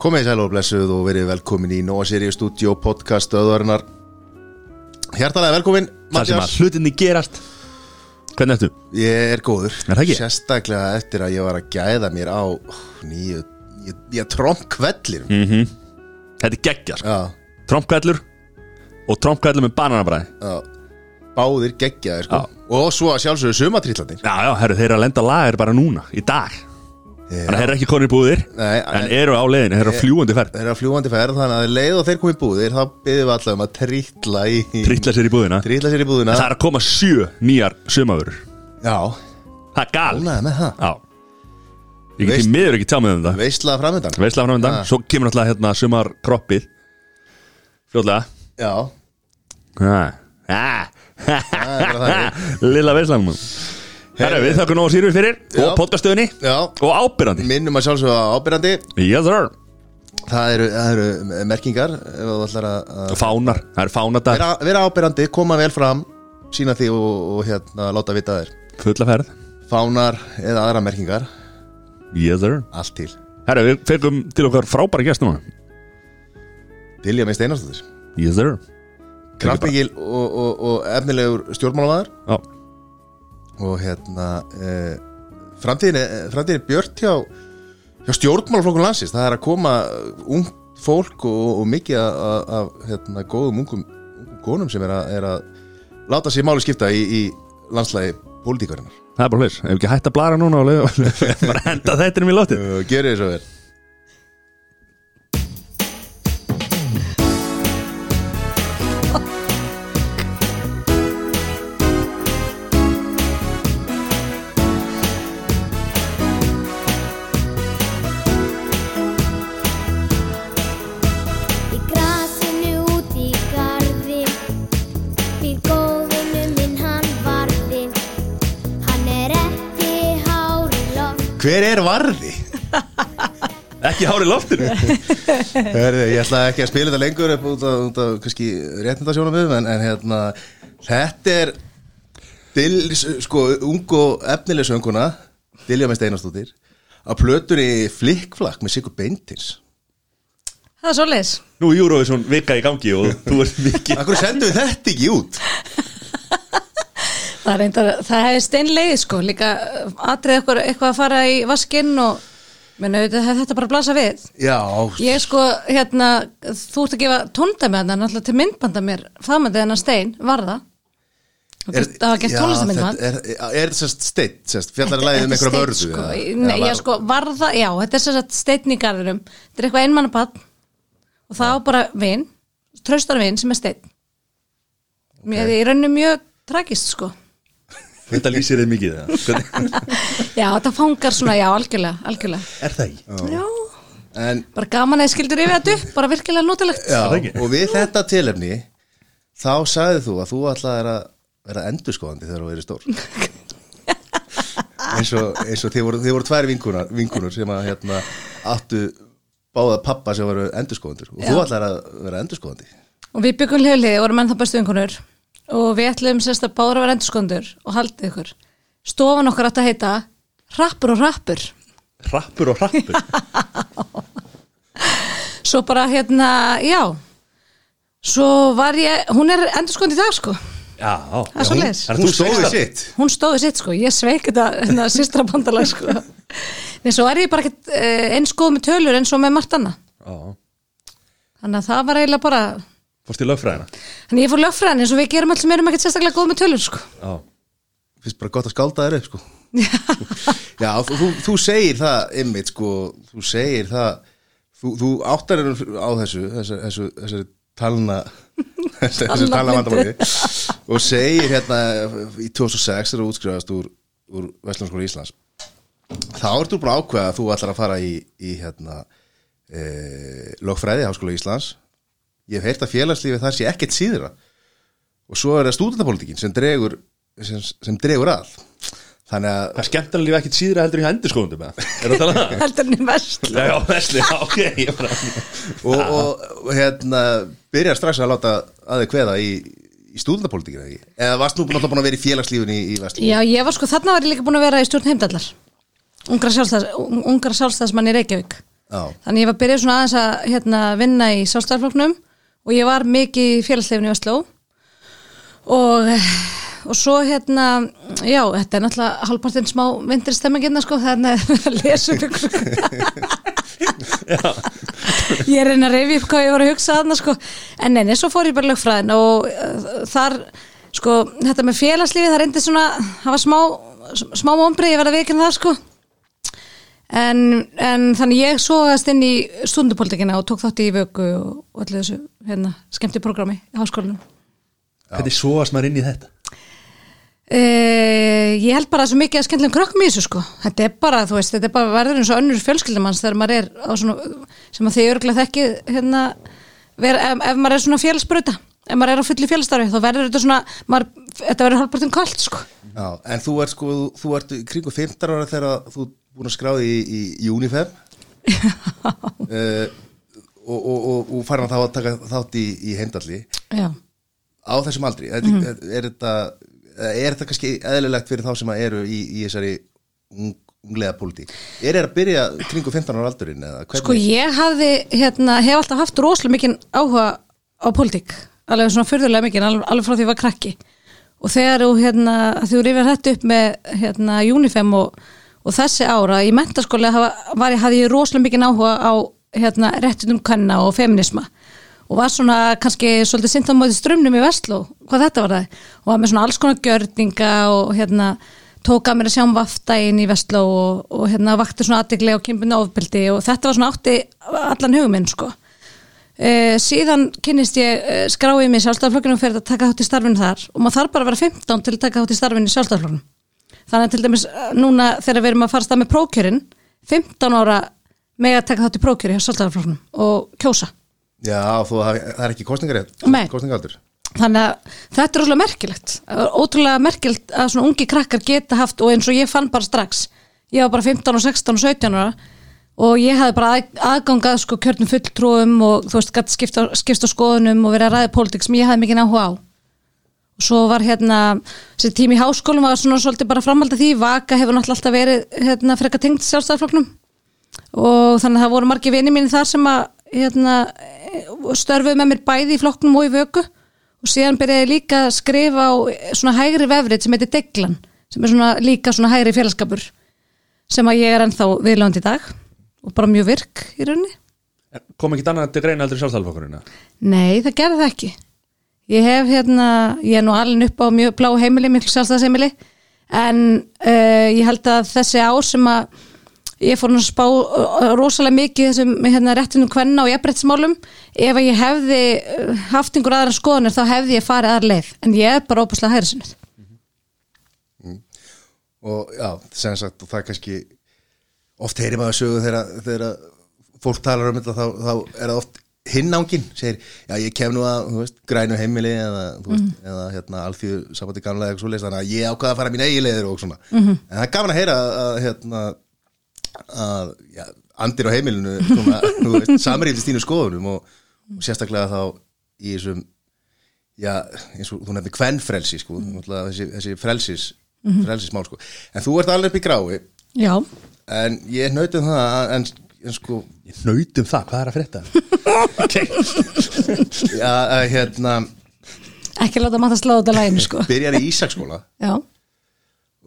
Komið sæl og blessuð og verið velkomin í Nóa Sirius Studio podcast öðvarinnar. Hjartalega velkomin Það sem að hlutinni gerast. Hvernig ertu? Ég er góður. Er það ekki? Sérstaklega eftir að ég var að gæða mér á nýju, nýja trompkvellir. Mm Þetta er geggja sko. Já, Trompkvællur Og trompkvællur með bananabræði. Já Báðir geggjaðir sko. Og svo að sjálfsögðu sumatrýtlandir Já, já, herru, þeir eru að lenda lagar bara núna Í dag. Þannig að þeir eru ekki konir í búðir Nei, En eru á leiðinu, þeir eru á fljúandi ferð. Þeir eru að fljúandi ferð Þannig að leið og þeir komið búðir Þá byggðum við alltaf um að trýtla í Trýtla sér í búðina. Trýtla sér í búðina. Það er að koma sjö nýjar sumavörur Já, Það er gal ánægði með það. Já. Ég get Veist- því miður ekki tjá með um það Veistla framöndan undan. Ah. Svo kemur náttúrulega hérna sumar kroppið Fljóðlega Já, Ah. Lilla veislan Herra, við þakkum nóg sýrur fyrir Já. Og podcastöðinni Já, Og ábyrrandi minnum að sjálfsögða ábyrjandi Yes Það eru, það eru merkingar að Fánar, það er fánadar vera, vera ábyrjandi, koma vel fram sína því og, og hérna láta vita þér. Fulla ferð. Fánar eða aðra merkingar. Yes allt til. Herra, við fengum til okkar frábæra gæst núna. Dilja með Steinarstóttir Yes sir kraftmikil og, og, og efnilegur stjórnmálamæður og hérna eh, framtíðin, er- framtíðin er björt hjá, hjá stjórnmálaflokkun landsins. Það er að koma ung fólk og, og mikið af, af hérna, góðum ungum, konum sem er að, er að láta sér máli skipta í, í landslægi pólitíkarinnar. Það er bara hlust Ef ekki hægt að blara núna og Bara henda þettinum í lótið Gjörið þess að vel Hver er varði? Ekki hári loftinu Herði, ég ætla ekki að spila þetta lengur upp út af, út af kannski réttindasjónum við en, en hérna, þetta er til, sko, ung og efnileg sönguna Dilja með Steinarstóttir að plötunni flikkflakk með Sigur Beintins Það er svoleiðis Nú er Eurovision vika í gangi og þú ert mikið Akkur sendum við þetta ekki út? Það er það hefði steinleið sko. Líka atrið eitthvað, eitthvað að fara í vaskinn og menn auðvitað hefði þetta bara blasa við. Já, Ég sko, hérna, þú ert að gefa það náttúrulega til myndbanda mér faðmandi hennar stein, var það? Það var gert tónlistamindband þetta Er, er þetta sérst steitt, sérst, fjallar að lægið um einhverja vörðu? sko? Nei, Já, sko, var það, já, þetta er sér að steinn í garðurum Þetta er eitthvað einmannabann og það á bara vin, traustar vin sem er steinn. Mér er í rauninu mjög tragist sko Þetta lýsir þið mikið það Hvernig- Já, þetta fangar svona, já, algjörlega, algjörlega. Er það ekki? Já, En, bara gaman að þið skildur yfir þetta upp, bara virkilega notalegt. Já, það ekki? og við þetta tilefni þá sagðið þú að þú ætlaðir að vera endurskoðandi þegar þú verið stór. Eins og, eins og þið voru, þið voru tvær vinkunar, vinkunur sem að hérna áttu báða pappa sem voru endurskoðandur og þú Já. ætlaðir að vera endurskoðandi. Og við byggum hljóðlið og vorum ennþá bestu vinkonur og við ætlum sérst að báður að vera endurskondur og haldið ykkur. Stofan okkar átt að heita Rappur og Rappur. Rappur og rappur Svo bara hérna, já, svo var ég, hún er endurskond í dag sko, Já, er leis. Er hún þú stóði sitt Hún stóði sitt sko, ég sveik þetta hérna, sýstra bandalag sko. Nei, svo er ég bara ekkert uh, eins góð með tölur eins og með margt annað. Já, Þannig að það var eiginlega bara, fórst í lögfræðina? Þannig ég fór lögfræðin eins og við gerum alls sem erum ekkert sérstaklega góð með tölur sko. Já. Finnst bara gott að skálda þér upp sko. Já, þú, þú, þú segir það ymmit sko, þú segir það þú, þú áttar er á þessu þessu, þessu, þessu talna þessu, talna vandamáli og segir hérna í 2006 þegar þú útskrifast úr, úr Vestlandskóla Íslands þá ertu bara ákveða að þú ætlar að fara í, í hérna e, lögfræði Háskóla Íslands ég hef heyrt að félagslífi það sé ekkert síðra og svo er það stúdentapolítikin sem dregur sem, sem dregur að þannig að Það er skemmtilega lífa ekkit síðra heldur í endurskóðundum eða? Er það að það? Heldur henni verst. Já, vesli, já, ok og, og, og hérna byrjar strax að láta að þið kveða í, í stúdendapólitíkina ekki? Eða varst nú náttúrulega búin að vera í félagslífunni í, í Vestlum? Já, ég var sko, þarna var ég líka búin að vera í stjórn heimdallar Ungra, sjálfstæðs, ungra sjálfstæðsmann í Reykjavík Já, Þannig ég var byrjuð svona aðeins að hérna, vinna í sjálfstæðarflokknum og ég var mikið í félagsleifinu í Vestló og, og svo hérna, já, þetta er náttúrulega halvpartinn smá vindri stemmingina sko, þannig að lesa upp ykkur ég er reyna að reyfi upp hvað ég var að hugsa þarna sko, en neini, svo fór ég bara lögfræðin og uh, þar sko, þetta með félagslífi það reyndi svona, það var smá smá ombrið, ég verði að vikina það sko en, en þannig ég sógast inn í stundupolítikina og tók þátt í vöku og, allir þessu hérna, skemmti programmi í háskólanum. Hvernig svoast maður inn í þetta? Uh, ég held bara svo mikið að skemmtilegum krökkum í þessu sko. Þetta er bara, þú veist, þetta er bara verður eins og önnur fjölskyldumanns þegar maður er á svona sem að þið örgulega þekki hérna, ver, ef, ef maður er svona félagsbröta ef maður er á fulli félagsstarfi þá verður þetta svona maður, þetta verður hálfpartin kalt sko já, en þú ert sko, þú- ert í kringu 15 ára þegar þú búin að skráði í, í, í Unifem. Uh, og, og, og, og farin að þá að taka þátt í, í heimdalli. Já, á þessum aldri er, mm. er, er þetta er þetta kannski eðlilegt fyrir þá sem að eru í, í þessari ung, unglega pólitík? Er þetta að byrja kringu 15 ára aldurinn sko ég hafði hérna, hef alltaf haft rosalega mikinn áhuga á pólitík, alveg svona fyrðulega mikinn alveg, alveg frá því ég var krakki og þegar þú hérna, þú rifjar þetta upp með hérna Unifem og, og þessi ára, í mentaskóla var ég, hafði ég rosalega mikinn áhuga á hérna réttundum kanna og feminisma og var svona kannski svolítið sint á móti strömmnum í Vestló, hvað þetta var það. Og var með svona alls konar gjörninga og hérna tók að mér að sjá um vaftægin í Vestló og, og hérna vakti svona aðdegli og kynbunni ofbeldi. Og þetta var svona átti allan hugum minn sko Uh, síðan kynnist ég uh, skráið mig í sjálfstæðarflokkinu og fyrir að taka þátt í starfinu þar. Og maður þarf bara að vera 15 til að taka þátt í starfinu í sjálfstæðarflokkinu þannig að til dæmis uh, núna þegar við erum að fara stað með prókjörin 15 ára með að taka þátt í prókjöri hjá sjálfstæðarflokkinu og kjósa. Já, þú, það það er ekki kostningarétt kostningaldur þannig að þetta er ótrúlega merkilegt. Ótrúlega merkilegt að svona ungi krakkar geta haft og eins og ég fann bara strax ég var bara 15 og 16 og 17 ára og ég hafði bara að, aðgangað sko kjörnum fulltrúum og þú veist gætt skipta, skipta skoðunum og verið að ræða pólitík sem ég hafði mikið áhuga á. Og svo var hérna þessi tími í háskólum var svona svolítið bara framhald af því vaka hefur náttúrulega alltaf verið hérna frekar tengt sjálfstæðarflokknum og þannig að það voru margir vini mín þar sem að hérna, störfuðu með mér bæði í flokknum og í vöku. Og síðan byrjaði líka að skrifa á svona hægri vefrið sem heitir Deglan sem er svona líka svona hægri félagskapur sem að ég er ennþá viðlönd í dag og bara mjög virk í rauninni. Kom ekki annað til greina aldrei sjálfstæðalflokkurinn? Nei, það gerði það ekki. Ég hef hérna, ég er nú alveg upp á mjög blá heimili, miklu sjálfstæðsheimili en uh, ég held að þessi ár sem að ég fór nú að spá uh, rosalega mikið þessum hérna, réttinum kvenna og jafnbrettsmálum ef að ég hefði uh, haft einhver aðra skoðanir þá hefði ég farið aðra leið. En ég er bara óbúslega hægri sinni og já, sem sagt og það er kannski oft heyrir maður sögu þegar, fólk talar um þetta þá, þá er það oft hinnángin, segir, já ég kem nú að veist, grænu heimili eða, veist, eða hérna alþjóð sambandi gamla eða svo þannig að ég ákvaða að fara mín eigi leiðir og svona. En það er gaman að heyra að, hérna að, já, andir á heimilinu samrýldist þínu skoðunum og, og sérstaklega þá í þessum já, eins og þú nefnir kvennfrelsi sko, náttúrulega þessi, þessi frelsis frelsismál sko, en þú ert alveg upp í grái. Já, en ég nautum það að- en, en sko Ég nautum það, hvað er að frétta? já, að, hérna, ekki láta maður að slá þetta læginu sko. Byrjar í Ísaksskóla. Já,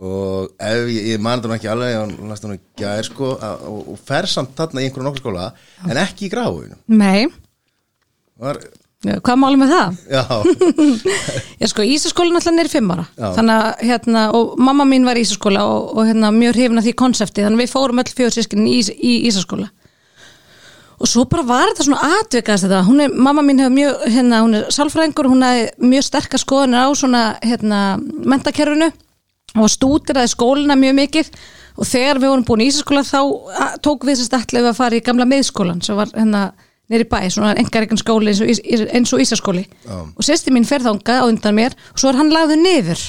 og ef ég, ég man það ekki alveg og næst hann ekki gær sko að, og, og fer samt þarna í einhverjum nokkur skóla en ekki í gráinu nei. Var, Hvað málum með það? já, Já sko, Ísaskóla náttúrulega nýri fimm ára. Já. þannig að hérna, og mamma mín var í Ísaskóla og, og hérna mjög hrifin að því konsepti. Þannig að við fórum öll fjóður sískin í, í Ísaskóla. Og svo bara var þetta svona atvikast þetta, hún er, mamma mín hefur mjög hérna, hún er sálfræðingur, hún hefði mjög sterkar skoðanir á svona hérna mentakerfinu og stúdiraði skólina mjög mikið. Og þegar við vorum búin í Ísaskóla þá tók við sérst í nýri bæ, svona engareikin skóli eins og, Ís- eins og Ísaskóli. Og sérsti mín fer þangað á undan mér og svo er hann lagður niður.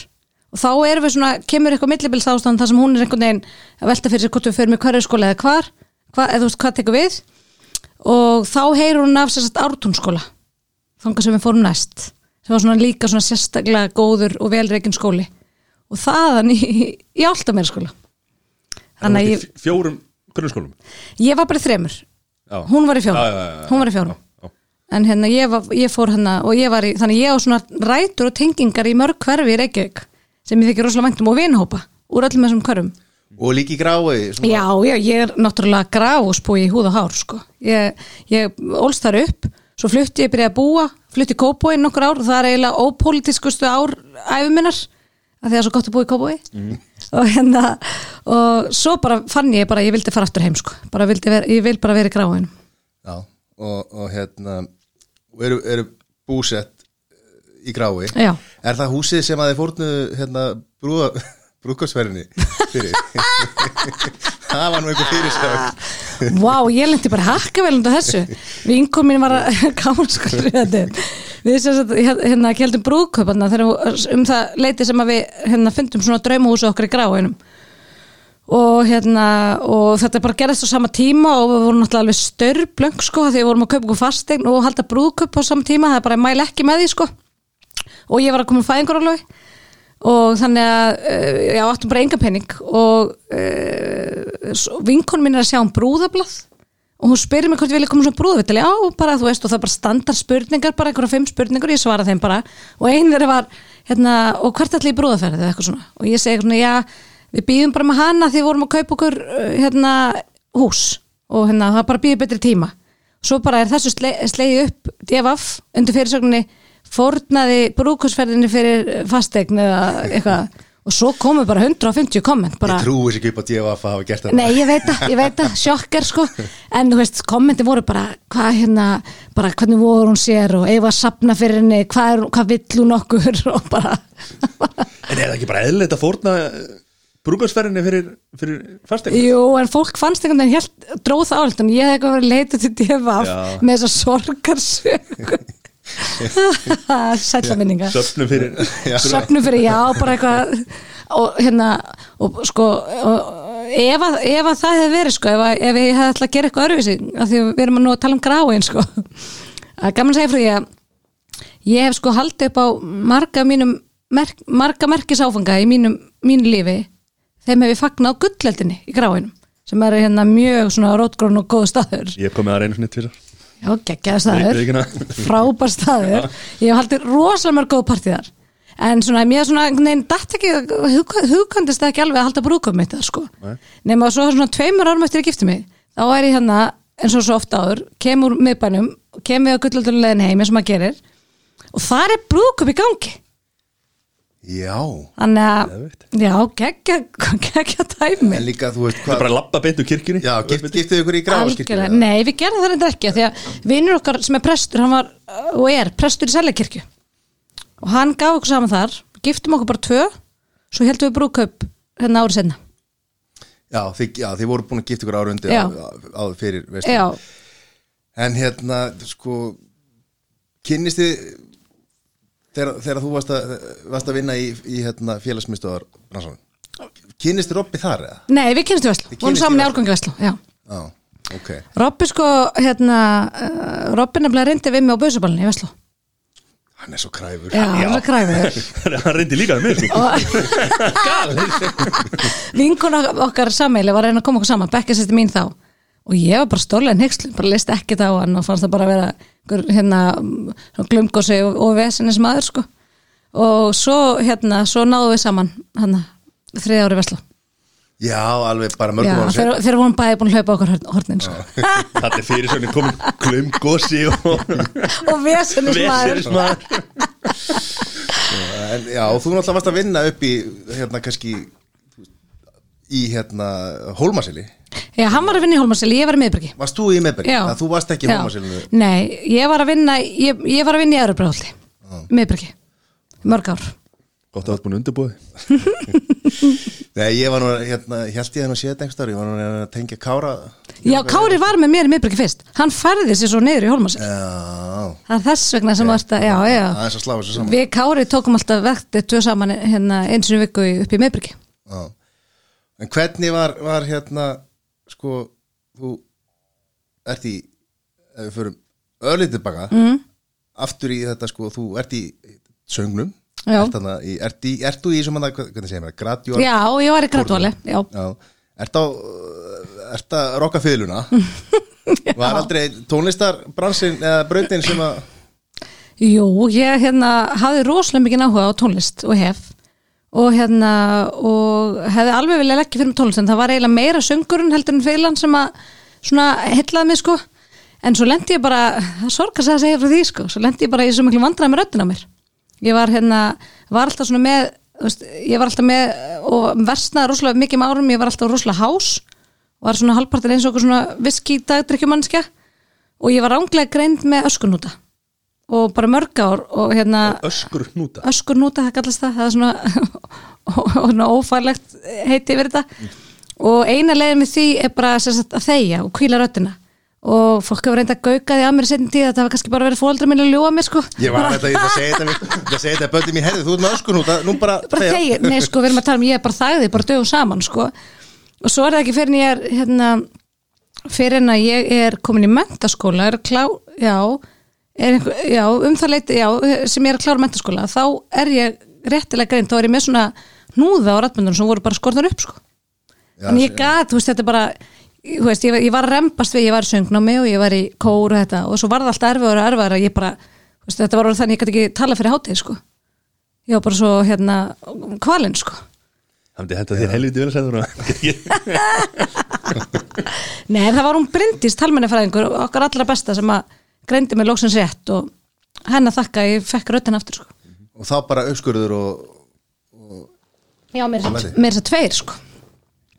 Og þá erum við svona, kemur eitthvað millibils ástand þar sem hún er einhvern veginn að velta fyrir sér hvort við fyrir með hverju skóla eða hvar. Hva, eða þú veist hvað tekur við? Og þá heyrir hún af sérst ártúnskóla þangað sem við fórum næst. Sem var svona líka svona sérstaklega góður og velreikin skóli. Og þaðan í, í alltaf meira skóla þannig að ég, Fjórum grunnskólum? Ég var bara í þremur. Hún var í fjórum, Já, já, já, já. hún var í fjórum Já, já. en hérna ég, var, ég fór hérna og ég var í, þannig ég á svona rætur og tengingar í mörg hverfi í Reykjavík sem ég þykir rosalega væntum og vinhópa úr öllum þessum hverfum og líki grái Já, já, ég er náttúrulega gráspúi í húð og hár, sko. Ég, ég ólst þar upp, svo flutti ég byrjaði að búa, flutti í Kópói nokkur ár og það er eiginlega ópolítiskustu ár æfuminnar, af því að það er svo gott að búa í Kópói. Og hérna, og svo bara fann ég bara, ég vildi fara aftur heim, sko. Bara vildi vera, ég vil bara vera í gráinu. Já, og, og hérna og eru, eru búsett í grái Já. Er það húsið sem að þið fórnu hérna brúða brúkasverðinni fyrir. Það var nú einhver fyrirsögn. Vá, ég lendi bara hakka vel undan þessu. Vinkon mín var að káma sko Við sagt, hérna, keldum brúðköparna þegar um það leiti sem við hérna, fundum svona draumahúsu okkar í gráinum. Og hérna og þetta bara gerðist á sama tíma og við vorum náttúrulega alveg störblöng sko því við vorum að kaupa okkur fastegn og halda brúðköp á sama tíma, það er bara að mæla ekki með því sko. Og ég var að koma um fæðingarálöfi og þannig að ég áttum bara enga penning og uh, vinkon minn er að sjá um brúðablað og hún spyrir mig hvort ég vilja koma svona brúðavittali já, bara þú veist og það er bara standard spurningar bara einhverja fimm spurningar, ég svara þeim bara. Og einn þeirra var, hérna, og hvert allir í brúðaferði eða eitthvað svona. Og ég segi svona, já, við býðum bara með hana því við vorum að kaupa okkur uh, hérna, hús. Og hérna, það bara býður betri tíma. Svo bara er þessu sle slegið upp DFF undir fyrirsögninni fórnaði brúkusferðinni fyrir fastegn eða eitthvað. Og svo komu bara 150 komment bara, Ég trúi sér ekki upp á DFF að hafa gert þetta. Nei, ég veit það, ég veit það, sjokker sko. En þú veist, kommenti voru bara hvað hérna, bara hvernig voru hún sér og eiga að sapna fyrir henni hvað, er, hvað vill hún okkur og bara En er það ekki bara eðlilegt að fórna brúkarsferðinni fyrir, fyrir fastegn? Jú, en fólk fannst einhvern veginn dróð það álega, en ég hef eitthvað verið leitað til DFF með þessa sorgarsögu Sætla minninga Söfnum fyrir söfnum fyrir já, bara eitthvað og hérna og sko og, ef, að, ef að það hefði verið sko, ef, að, ef ég hefði ætlað að gera eitthvað öruvísi af því við erum að nú að tala um gráin sko. Að gaman að segja frá því að ég hef sko haldið upp á marga mínum merk, marga merkisáfanga í mínum, mínu lífi þeim hef ég fagnað á gulleldinni í gráinum sem er hérna mjög svona rótgrón og góð staður. Ég kom með það einu svona tvisar já, geggjaði staður. Frábær staður. Ég hef haldið rosalega mörg góð partíðar en svona, mér svona veginn datt ekki, hug, hugkvæmdist það ekki alveg að halda brúkum mitt það sko. Nei. nema svo svona tveimur árum eftir að gifta mig þá er ég hérna, eins og svo ofta áður kemur miðbænum, kemur við á gullöldulegin heim eins og maður gerir og það er brúkum í gangi Já, þannig að, já, geggja geggja dæmi. En líka þú veist Það er bara að labba beint úr kirkjunni? Já, gift, giftið ykkur í Algjörlega, nei, við gerðum það reyndar ekki af því að vinnur okkar sem er prestur, hann var uh, og er prestur í Seljakirkju. Og hann gaf okkur saman þar giftum okkur bara tvö svo heldum við brúkaup hérna árið senna Já, þið, já, þið voru búin að gifta ykkur árundi Já. á, á, á fyrir veist Já, En hérna, sko kynnist þið þegar, þegar þú varst að, varst að vinna í, í hérna, félagsmyndstöðar kynnist þið Robby þar eða? nei, við í Veslu Þið vorum saman í árgangi Veslu Já, Já, ok. Robby sko, hérna uh, Robby nefnilega reyndi við mig á bausaballinni í Veslu Hann er svo kræfur. Já, hann er kræfið Hann reyndi líka með mér vinkona okkar sammeili var að reyna að koma okkur saman. Bekka sérsti mín þá. Og ég var bara stórlega neykslu, bara leist ekkert á hann og fannst það bara að vera hérna, glumgósi og, og vesinnis maður sko. og svo hérna, svo náðum við saman hann þriði ári veslu Já, alveg bara mörgum ára þegar, þegar vorum bæði búin að hlaupa okkur hornin sko. Það er fyrir svona komin klum gósi og og vesinnis maður. Veserismar en, Já, og þú náttúrulega varst að vinna upp í hérna kannski í hérna Hólmasili Já, hann var að vinna í Hólmarseli, ég var í miðbyrgi Varst þú í meðberg? Já. Þú varst ekki í Já. Hólmasilinu Nei, ég var að vinna ég, ég var að vinna í Örubráldi miðbyrgi, mörg ár. Gott að það búin undirbúið Nei, ég var nú, hérna, held ég hann að séð dengstar Ég var nú að tengja Kára. Já, Kári var með mér í miðbyrgi fyrst. Hann færði sér svo niður í Hólmarseli Já, Það er þess vegna sem varst að, já, já. Aðeins að slafa þessu saman. Við Kári tókum alltaf vektið tvö saman hérna eins og viku í- upp í miðbyrgi Já. En hvernig var, var hérna sko, þú ert í ef við förum örlítið baka mm. aftur í þetta sko, þú ert í söngnum. Ert, þarna í, ert, í, ert þú í sem hann að, hvernig segir maður, gradjón Já, ég var í Já, ert á ert að rokka fiðluna var aldrei tónlistarbransin eða brautin sem að Jú, ég hérna hafði rosalega mikið áhuga á tónlist og hef og hérna og hefði alveg viljað leggja fyrir tónlist en það var eiginlega meira söngurinn heldur en feilan sem að svona hellaði mig sko. En svo lendi ég bara, það sorgast að segja frá því sko, svo lendi ég bara í svo miklu vandræði með röddina á mér. Ég var hérna, var alltaf svona með veist, ég var alltaf með og versnaði rosalega mikið með árum, ég var alltaf rosalega hás var svona halvpartin eins og svona viski dagdrykkjumannskja og ég var ránglega greind með öskunúta og bara mörg ár og hérna öskur hnúta. Öskurnúta, það kallast það. Það er svona, og svona ófærlegt heiti yfir þetta. Og eina leiðin með því er bara sagt, að þegja og kvíla röddina. Og fólk hefur reynda að gauka því að mér setjum tíð að það var kannski bara verið fóldra minni að ljúa mér sko. Ég var að segja þetta mér- ég ætla að segja þetta böndi mér, herði, þú ert með öskun út nú bara, bara þegja, nei sko við erum að tala um ég er bara þægði, bara dögum saman sko. Og svo er það ekki fyrir en ég er hérna, að er er að er einhver, já, um það leiti já, sem ég er að klára mentaskóla þá er ég réttilega greint, þá er ég með svona hnúða á rættmyndunum sem voru bara skorðar upp sko. Já, en ég gat, þú veist, þetta er bara þú veist, ég, ég var að rempast við, ég var í söngnámi og ég var í kór og þetta og svo var það alltaf erfiður og erfiður að ég bara þú veist, þetta var orðið þannig, ég gæti ekki tala fyrir hátíð sko. ég var bara svo, hérna kvalinn, sko. Það myndi henda þér helviti vel að segja Nei, það var hún Bryndís talmennifræðingur okkar allra besta sem að greindi mig lóksins rétt og henn að þakka ég fekk röddin aftur, sko og þá bara uppskurður og Já, mér er þess að tveir, sko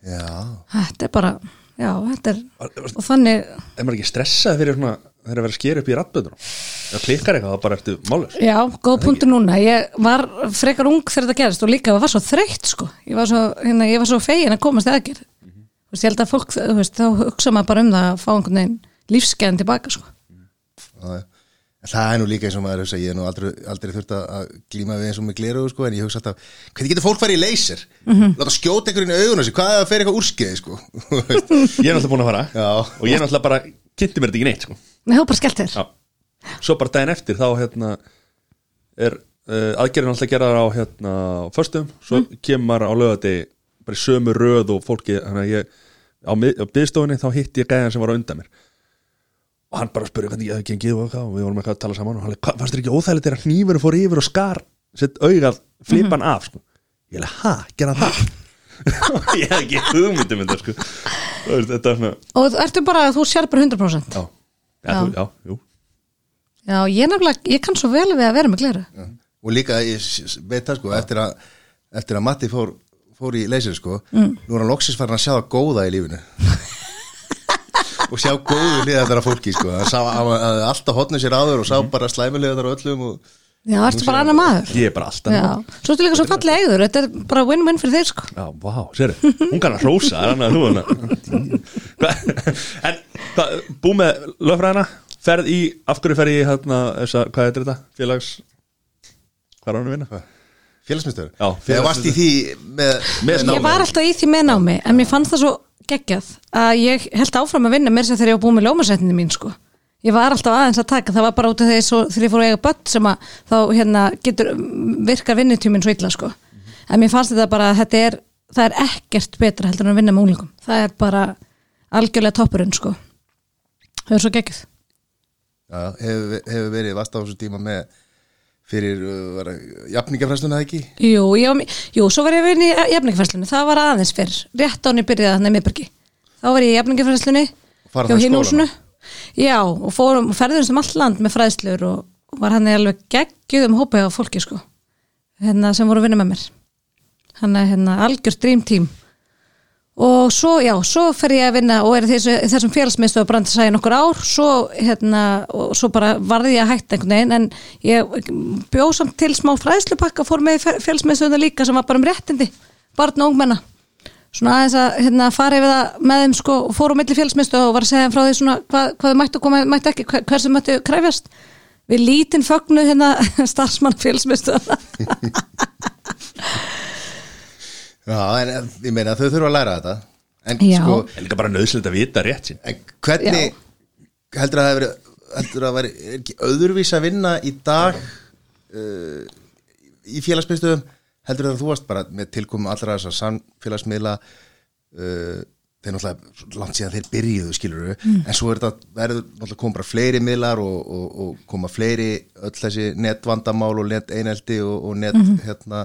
já, Þetta er bara, já, þetta er og þannig, Er maður ekki stressað fyrir svona þegar að vera að skera upp í rattböndunum Það klikkar eitthvað, þá bara ertu málur Já, góð punktur núna. Ég var frekar ung þegar þetta gerist og líka var svo þreytt sko. Ég var svo, hérna, ég var svo fegin að komast eða aðgerð. Þú veist, ég held að fólk, þú veist, þá hugsa maður bara um það að fá einhvern veginn lífsgæðan tilbaka sko. Það er nú líka eins og maður hugsa, ég er nú aldrei, aldrei þurft að að glíma við eins og með gleru sko, en ég hugsa alltaf, hvernig getur fólk farið í leysir láta skjóta einhverjum í augun á sig hvað er að fer eitthvað úrskeiði sko? Ég er náttúrulega búin að fara. Já. og ég er náttúrulega bara kynnti mér þetta ekki neitt sko. Nei. Svo bara daginn eftir þá hérna er uh, aðgerðin alltaf gerðar á hérna á föstum, svo kemur maður á lögati bara í sömu röð og fólki þannig að ég á, mið- á byðstofunni þá hitti ég gæðan sem var á undan mér og hann bara spurði hvernig ég hefði gengið og, eitthvað og við vorum eitthvað að tala saman og hann leik, fannst þér ekki óþægilegt þegar hnífurinn fór yfir og skar sett augað flipan af sko. ég leik, ha, gera það ég hef ekki hugmyndum þetta sko. Þú veist, þetta er svona Og ertu bara, þú sér bara 100%. já, já, Já. þú, já, jú Já, ég nefnilega, ég kann svo vel við að vera með gleru. og líka, ég veit það sko eftir að, eftir að Matti fór, fór í leysir sko, nú er hann loksins farin að sjá það góða í lífinu og sjá góðu liðar af fólki sko, hann sá hann hafði alltaf hotnið sér áður og sá bara slæmuliðar á öllum og Já, ertu bara annar maður. ég er bara alltaf Já, svo ertu líka svo fallið eigður, þetta er bara win-win fyrir þeir sko. Já, vá, sérðu, hún kann að hrósa það er annað að þú hana? En hvað, bú með lögfræðina? Ferð í, af hverju ferð í hérna, þessa, hvað heitir þetta, félags hvað er hann að vinna? félagsmyndstöður Já, þegar varst í því með, Með námi. Ég var alltaf í því með námi en mér fannst það svo geggjað að ég held áfram að vinna mér sem þegar ég var búin með lómasetninni mín sko. Ég var alltaf aðeins að taka, það var bara út af svo, þegar ég fór að eiga börn sem að þá hérna, getur virkar vinnutíminn svo illa sko. En mér fannst þetta bara þetta er, það er ekkert betra heldur en að vinna með unglingum. Það er bara algjörlega toppurinn sko. Það er svo geggjuð. Já, hefur, hefur verið vast á þessu tíma með fyrir uh, jafningafræsluna ekki Jú, ég, jú, svo var ég að vinna í jafningafærslunni, það var aðeins fyrr, rétt án ég byrjaði þannig í miðbergi. Þá var ég í jafningafærslunni Fara hjá þá í hinn skólana? húsinu. Já, og fórum ferðumst um all land með fræðslur og, var hann alveg geggjuð um hópa á fólki sko, hérna sem voru að vinna með mér. Hann er hérna algjör dream team. Og svo, já, svo fer ég að vinna og er þessu, þessum félagsmiðstöðu brandi sæði nokkur ár, svo, hérna, og svo bara varði ég að hætta einhvern veginn, en ég bjóð samt til smá fræðslupakka, fór með félagsmiðstöðuna líka sem var bara um réttindi, barn og ungmenna. Svona aðeins að hérna, fara yfir það með þeim sko, fór á milli félagsmiðstöðu og var að segja frá því svona hvað, hvað þau mættu og hvað mættu ekki, hver- hversu mættu kræfjast. Við lítinn fögnu hérna starfsmann félagsmiðstöðuna. Já, en eh, ég meina þau þurfa að læra þetta. En Já. sko, Er líka bara nöðslega að vita rétt sín en hvernig heldur að það hefur verið heldur að væri er ekki öðruvís að vinna í dag uh, í félagsmiðstöðum? Heldur að þú varst bara með tilkomu allra þessar samfélagsmiðla uh, þeir náttúrulega langt síðan þeir byrjuðu skilur Mm. en svo er þetta verður náttúrulega koma bara fleiri miðlar og, og, og koma fleiri öll þessi netvandamál og net einelti og, og net Mhm. hérna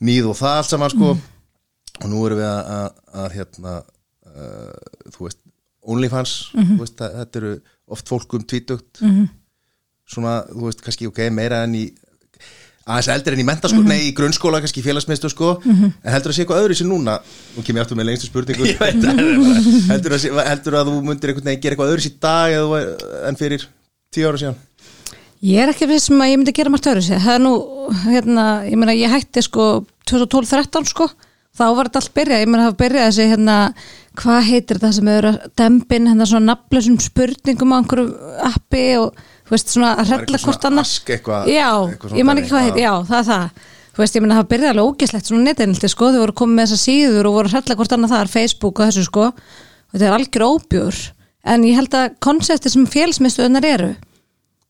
nýð og það allt saman sko og nú erum við að, að, að hérna uh, þú veist OnlyFans, Mhm. þú veist, að, þetta eru oft fólk um tvítugt -hmm. svona, þú veist, kannski ok, meira en í aðeins eldri en í mentaskóla, Mhm. nei, í grunnskóla kannski félagsmiðstu sko, en heldur að sé eitthvað öðru sér núna, nú kem ég aftur með lengstu spurningu heldur, sé, heldur að þú mundir einhvern veginn gera eitthvað öðru sér dag eða, þú- en fyrir tíu ára síðan Ég er ekki vissum að ég myndi gera margt öðru sér. Það er nú, hérna, ég meina, ég hætti sko 2012-13 sko, þá var þetta allt byrjað, ég meina, það byrjað þessi hérna, hvað heitir þetta sem eru dembin, hérna svona nafnlausum spurningum á einhverju appi og, þú veist, svona að hrella hvort. Ask eitthvað- Já, eitthvað ég man ekki hvað heitir, já, það er það. Þú veist, ég meina, það byrjaði alveg ógeslegt svona neteinildi, sko, þau voru komið með þessar síður og voru að hrella hvort annað þar, Facebook og þessu, sko, og þetta er algjör óbjör. En ég held að konsepti sem félagsmiðstöðunar eru,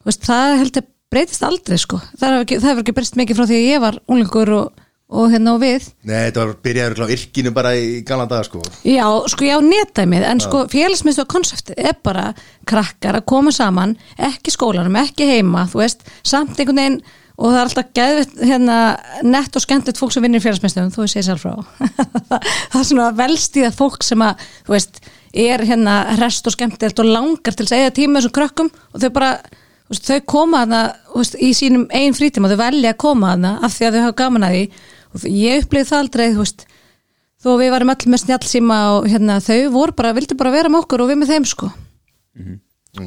veist, það held að breytist aldrei sko það hefur ekki, það breyst mikið frá því að ég var unglingur og, og hérna og við. Nei, þetta var byrjaður á yrkinu bara í gamla daga sko. Já, sko já, netæmið en sko félagsmiðstu konseptið er bara krakkar að koma saman ekki skólanum, ekki heima, þú veist samt einhvern veginn og það er alltaf geðvitt hérna, nett og skemmtilegt fólk sem vinnir félagsmiðstöðum, þú veist ég sér frá. Það er svona velstíða fólk sem að, þú veist, er hérna rest og skemmtilegt og langar til að eða tíma þessum krökkum og þau bara þau koma hana veist, í sínum einn frítíma, þau velja að koma hana af því að þau hafa gaman að því og ég upplýði það aldrei, þú veist þó að við varum allir með snjálsíma og hérna, þau voru bara, vildi bara vera með okkur og við með þeim sko.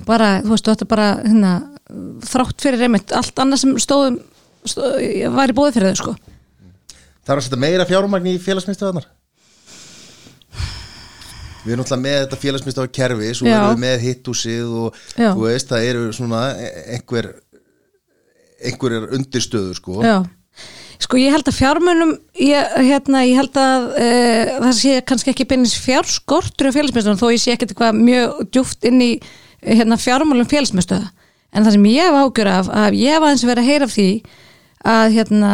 Bara, þú veist, þetta bara hérna, þrátt fyrir einmitt, allt annað sem stóðum stóð, var í bóði fyrir þau sko. Það er að setja meira fjármagn í félagsmiðstöðarnar Við erum náttúrulega með þetta félagsmiðstöðar kerfi svo Já. erum við með hittúsið og Já. þú veist, það eru svona einhver einhverjar undirstöður sko. Já, sko ég held að fjármunum ég, hérna, ég held að e, það sé kannski ekki beinins fjárskortur á félagsmyndstöðum þó ég sé ekkert eitthvað mjög djúft inn í hérna, fjármálum félagsmyndstöða en það sem ég hef ágjör af að ég hef aðeins verið að heyra af því að, hérna,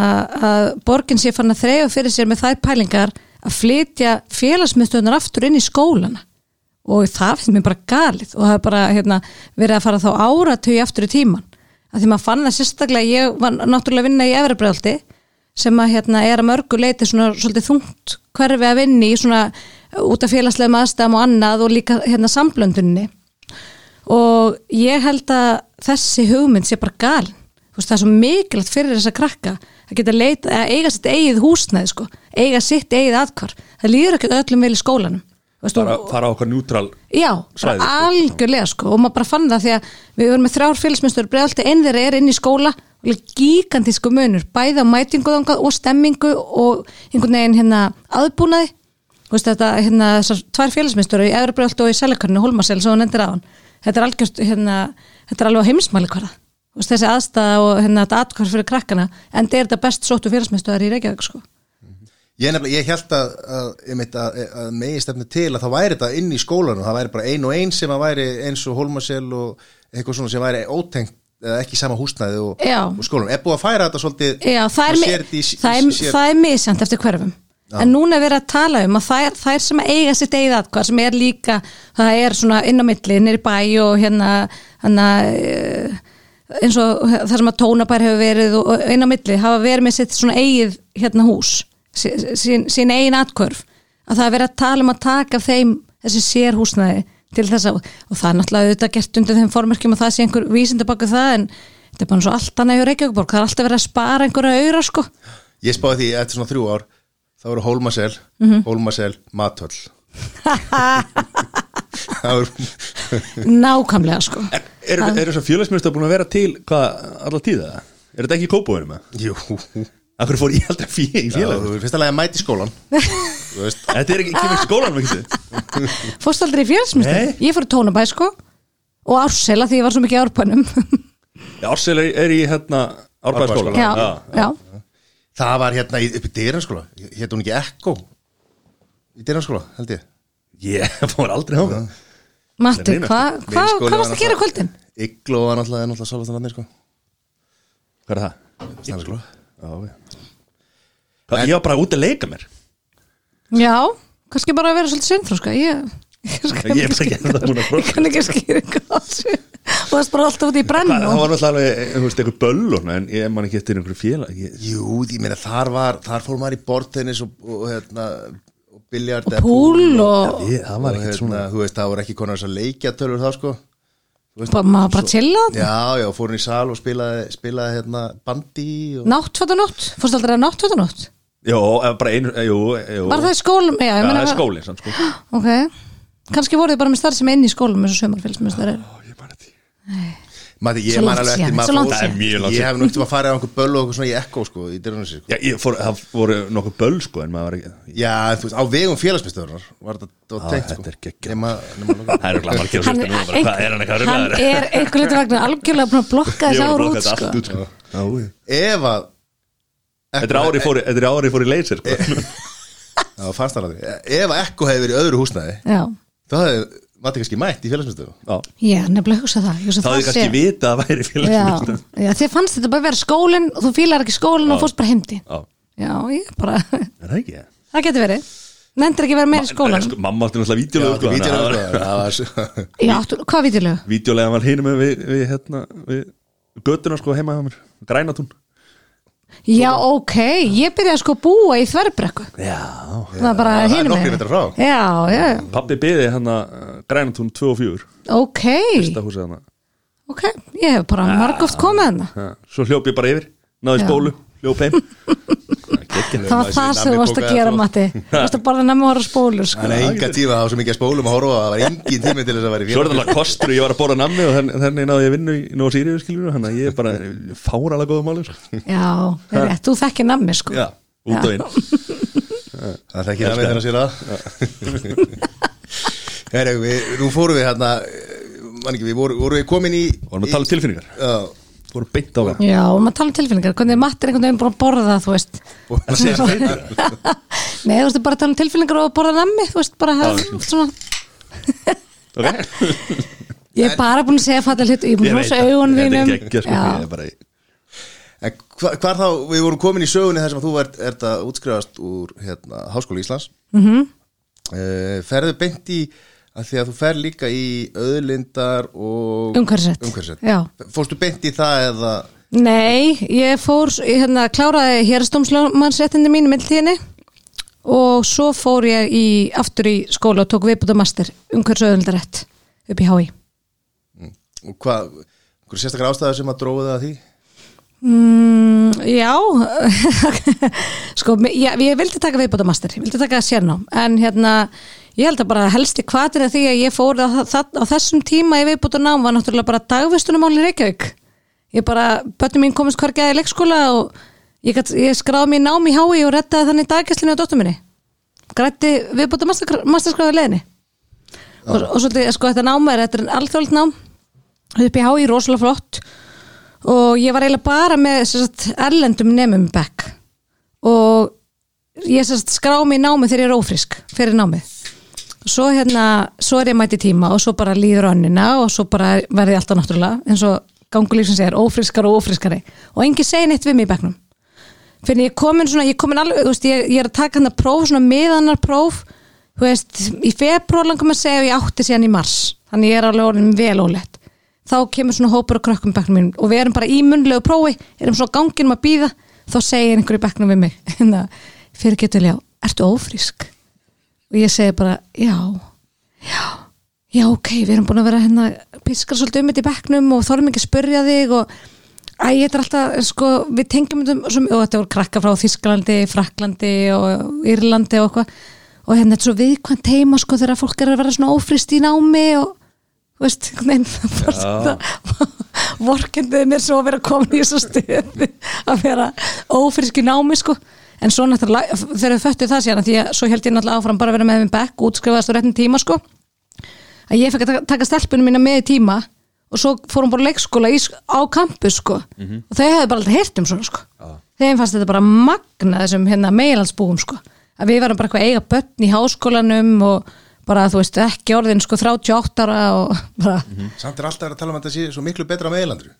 að borgin sé fann að þreyfa fyrir sér með þær pælingar að flytja félagsmyndstöðunar aftur inn í skólana. Og það finnst mér bara galið og það er bara hérna, verið að fara þá áratögi aftur í tíman að því maður fann það sérstaklega ég var náttúrulega að vinna í Efrabröldi sem að hérna er að mörgu leiti svona svolítið þungt hverfi að vinni í svona út af félagslegum aðstæðum og annað og líka hérna samblöndunni. Og ég held að þessi hugmynd sé bara Þú veist, það er svo mikilvægt fyrir þessa krakka að geta leita, að eiga sitt eigið húsnæði sko, eiga sitt eigið aðkvar það líður ekki öllum vel í skólanum bara fara á okkar njútral Já, svæði, sko. algjörlega sko. Og maður bara fann það því að við vorum með þrjár félagsmyndstur bregðaldi einn þeirra er inn í skóla. Og gigantísku munur, bæði á mætingu og stemmingu og einhvern veginn hérna aðbúnaði. Þú veist þetta hérna þessar tvær félagsmyndstur í Efrabröld og í Selekarnu, hann þetta er algjörst hérna þetta er alveg heimsmæli hverða þessi aðstæða og hérna þetta atkvar fyrir krakkana en þetta er þetta best sóttu félagsmyndstöðar í Reykjavík sko Ég, ég held að, að, að, að, að megi stefni til að það væri þetta inn í skólanum það væri bara ein og ein sem að væri eins og Holmasel og eitthvað svona sem væri ótengt eða ekki sama húsnæði og, Já. og skólanum. Er búið að færa þetta svolítið Já, það er, það er, það er misjant eftir hverfum en núna er verið að tala um að þær, þær sem eiga sitt eigið atkvar sem er líka það er svona inn á milli, nýri bæ og hérna, hérna eh, eins og það sem að tónabær hefur verið og inn á milli hafa verið með sitt svona eigið hérna hús sín, sín eigin atkvörf að það er verið að tala um að taka þeim þessi sér húsnæði til þess að og það er náttúrulega auðvitað gert undir þeim formerkjum og það sé einhver vísindi baka það en þetta er bara svo allt annað hjá Reykjavíkborg það er alltaf verið að spara einhverja auðra sko Ég spáði því eftir svona þrjú ár þá eru Holmasel, Mhm. Holmasel, Matöll Það eru nákvæmlega sko Er, er, er þess að félagsmyndstöð búin að vera til hvað, alla tíða? Er þetta ekki í kópóinu með? Jú, Akkur fór ég aldrei fjö í já, félag? þú er fyrst að mæti skólan Þú veist. Þetta er ekki, kemur ekki fórst aldrei í fjölsmyndstöð, Nei. ég fór í tónabæ sko. Og ársela því ég var svo mikið árbænum. Já, Ársel er, í hérna Árbæðaskóla já, já, Það var hérna í- upp í dyranskóla Hétt hún ekki Ekko Í dyranskóla, held ég. Ég fór aldrei á það Matti, hvað hva, hva var varst að gera kvöldin? Igló var náttúrulega, sko. Hvað er það? Snæðarskóla Já, já. Það, ég var bara út að leika mér. Já, kannski bara að vera svolítið sinnþróska Ég, ég, Ég er ekki ekki. Ég kann ekki þessu Og það er bara alltaf út í brenn Það það var náttúrulega alveg, þú veist, eitthvað böll og svona, en ég man ekki eftir einhverju félag. Jú, ég meina þar var Þar fór maður í bortennis og, og, hérna, og biljard Og púl og ég, Það var og ekkert svona hérna, þú veist, það voru ekki konar þess að leikja tölur þá sko. Þú veist, bara, maður bara chilla Já, já, fór hún í sal og spilaði, spilaði hérna, bandi og... Náttfötunótt, fórst aldrei að náttfötunótt Jó, bara einu, jú, jú Var það í skólum? Já, Já, ég það meina er skólinn, sann, sko Ok, kannski voruð þið bara með starf sem inn í skólum eins og sömarfélsmyndstar er Ó, ég man ekki Mati, ég Svo man alveg eftir maður fór- Ég hef nú eftir að fara á einhver böll og eitthvað svona í ekko sko, í dyrunarsi sko. Já, ég fór, það voru nokkuð böll, sko, en maður var ekki Já, þú veist, á vegum félagsmyndstöðunar var þetta var tengt sko. þetta er geggjað. Nema, nema Það er ekki margir Hann, núna bara, Hvað er hann eitthvað hann ruglaður? er einhvern veginn vegna algjörlega búin að blokka Ég þessi var að ár blokka út þetta sko. allt út, sko. Ef að Þetta er árið fór, þetta árið fór í leysir, sko. fannst það aldrei Ef að ekko hefði verið í öðru húsnæði Já, þá hefði Mati kannski mætt í félagsmyndstöðu Já, nefnilega að hugsa það. Þá hefði kannski sé- vita að það væri Já, félagsmyndstöð já, þið fannst þetta bara vera skólinn og þú fílar ekki skólinn og fórst bara heimdi Já, Já, ég bara, er það ekki? það getur verið. Nendir ekki að vera meira í skólan Sko, Mamma átti náttúrulega þetta sko að var- sko Já, áttu- hvað vídeolegu? Vídeolega var hinum við, við, hérna, við göttuna, sko, heima hjá mér Grænatún Já, ok, ég byrjaði sko að búa í þverbrekku. Já Það bara er hinum nokkrir megin. metrar frá. Já, já. Pappi byði hérna uh, Grænatún 2 og 4 ok. Fyrsta húsið hana. Ok, ég hef bara margóft komið hana Ha, Svo hljóp ég bara yfir Náði spólu, hljóp heim Það var það sem þú varst að gera, bókaði, Matti. Þú varst að borða nammi og horfa spólur sko. Þannig að enga tíma það var svo mikið að spólum að horfa að það var engin tími til þess að vera í Svo er þetta kostur Ég var að bóra nammi og þannig, náði ég vinnu í Nóa Sirius skilur Þannig að ég er bara fáralega góða máli sko. Já, það er rétt, þú þekkir nammi sko. Já, út og inn. Það er ekki það með þeirra sér að nú fórum við hérna man ekki, við voru, voru við komin í Vorum að tala um tilfinningar. Já, Vorum beint á það Já, og maður tala um tilfinningar Hvernig er Matti er einhvern veginn búin að borða það, þú veist Nei, þú veist, bara tala um tilfinningar og borða nammi Þú veist, bara það svona Ok Ég er bara búin að segja fattal hlut Ég er búin að veit hrósa það. augun Þetta er þínum geggjað, sko, Já. ég er bara í- En hva, hvar þá, við vorum komin í sögunni þar sem þú ert, ert að útskrifast úr hérna, Háskóla Íslands mm. -hmm. Ferðu beint í að því að þú fer líka í auðlindar og. Já. Fórstu beint í það eða Nei, ég fór hérna, kláraði hérastómslömannsréttindi mín í mildtíðinni og svo fór ég í, aftur í skóla og tók viðbúta master umhverfisauðildarétt upp í HÍ og hvað, hverju sérstakar ástæður sem að dróðu það að því? Mm, já sko, ég, ég vildi taka viðbúta master ég vildi taka sérnám en hérna, ég held að bara helsti kvatir af því að ég fór á, á þessum tíma í viðbúta nám var náttúrulega bara dagvistunumálin Reykjavík. Ég bara, böttum mín komist hver gæði í leikskóla og ég, ég skráði mér nám í hái og rettaði þannig daggæslinu á dóttur minni. Grætti viðbúta masterskráði leðinni og, og svolítið, sko, þetta nám er, þetta er alþjóðlt nám. Upp í hái, rosalega flott. Og ég var eiginlega bara með sagt, erlendum nefnum í bekk og ég skrá í námið þegar ég er ófrisk fyrir námið svo hérna, svo er ég mæti tíma og svo bara líður önnina og svo bara verði ég alltaf náttúrulega eins og gangulífsins er ófriskar og ófriskari og enginn segi neitt við mig í bekknum. Fyrir ég komin svona, ég komin alveg þú veist, ég, ég er að taka hann að próf, svona miðanar próf þú veist, í februar langum að segja og ég átti síðan í mars. Þannig ég er alveg orðin vel ólegt þá kemur svona hópur á krökkum í bekknum mínum og við erum bara í munlegu prófi erum svona á ganginum að býða þá segir einhver í bekknum við mig hérna, fyrir getur ljá, ertu ófrísk og ég segi bara, já já, já ok við erum búin að vera hérna piskar svolítið um þetta í bekknum og þorðum ekki að spurja þig og æ, þetta er alltaf, sko, við tengjum þetta sem, og þetta voru krakka frá Þísklandi Fraklandi og Írlandi og eitthvað. Og hérna þetta er svo viðkvæmt teima sko þegar fólk er að vera svona ófrist í námi og veist, nein, vorkenduði mér svo að vera komin í þessu stuði að vera ófrisk í námi sko en svo náttúrulega, þegar við föttu það síðan því að svo held ég náttúrulega áfram bara að vera með þeim bekk útskrifaðast á réttin tíma sko. Að ég fekk að taka- stelpunum mína með í tíma og svo fórum bara leikskóla í, á campus sko. Og þau hefðu bara alltaf heyrt um svona sko. Þeim fannst þetta bara magna þessum hérna meilandsbúum sko. Að við varum bara eitthvað að eiga börn í háskólanum og bara þú veist ekki orðin sko 38 ára og bara, Samt er alltaf að tala um að þetta sé svo miklu betra með eilandru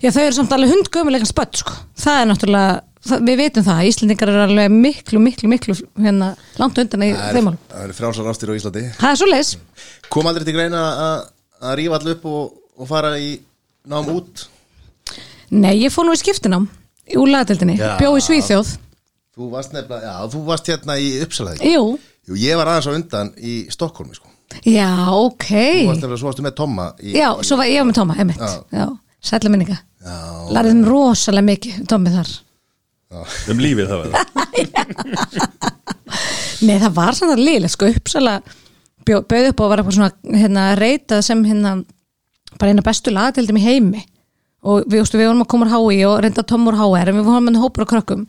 já þau eru samt alveg hundgömulegan spött sko, það er náttúrulega það, við veitum það, Íslendingar eru alveg miklu, miklu, miklu hérna langt undan í þeim er, málum, það er frjálsar ástir á Íslandi. Það er svo leis Kom aldrei til greina að, að rífa allir upp og, og fara í nám út? Nei, ég fór nú í skiptinám í úrlagatildinni, Já. bjó í Svíþjóð. Þú varst nefnilega, já, þú varst hérna í Uppsalaði Jú, Jú, ég var aðeins á undan í Stokkólmi sko. já, ok. Þú varst nefnilega, svo varstu með Tomma í, Já, svo var ég með Tóma. Já, sætla minninga. Já, Lærðum rosalega mikið, Tómi þar um lífið það. Verða Nei, það var samt að liðlega, sko, uppsala bauð upp og var eitthvað svona hérna, reytað sem hérna bara eina bestu lagatildum í heimi. Og við, við vorum að koma úr HÍ og reynda Tom úr HR en við vorum með hópur á krökkum.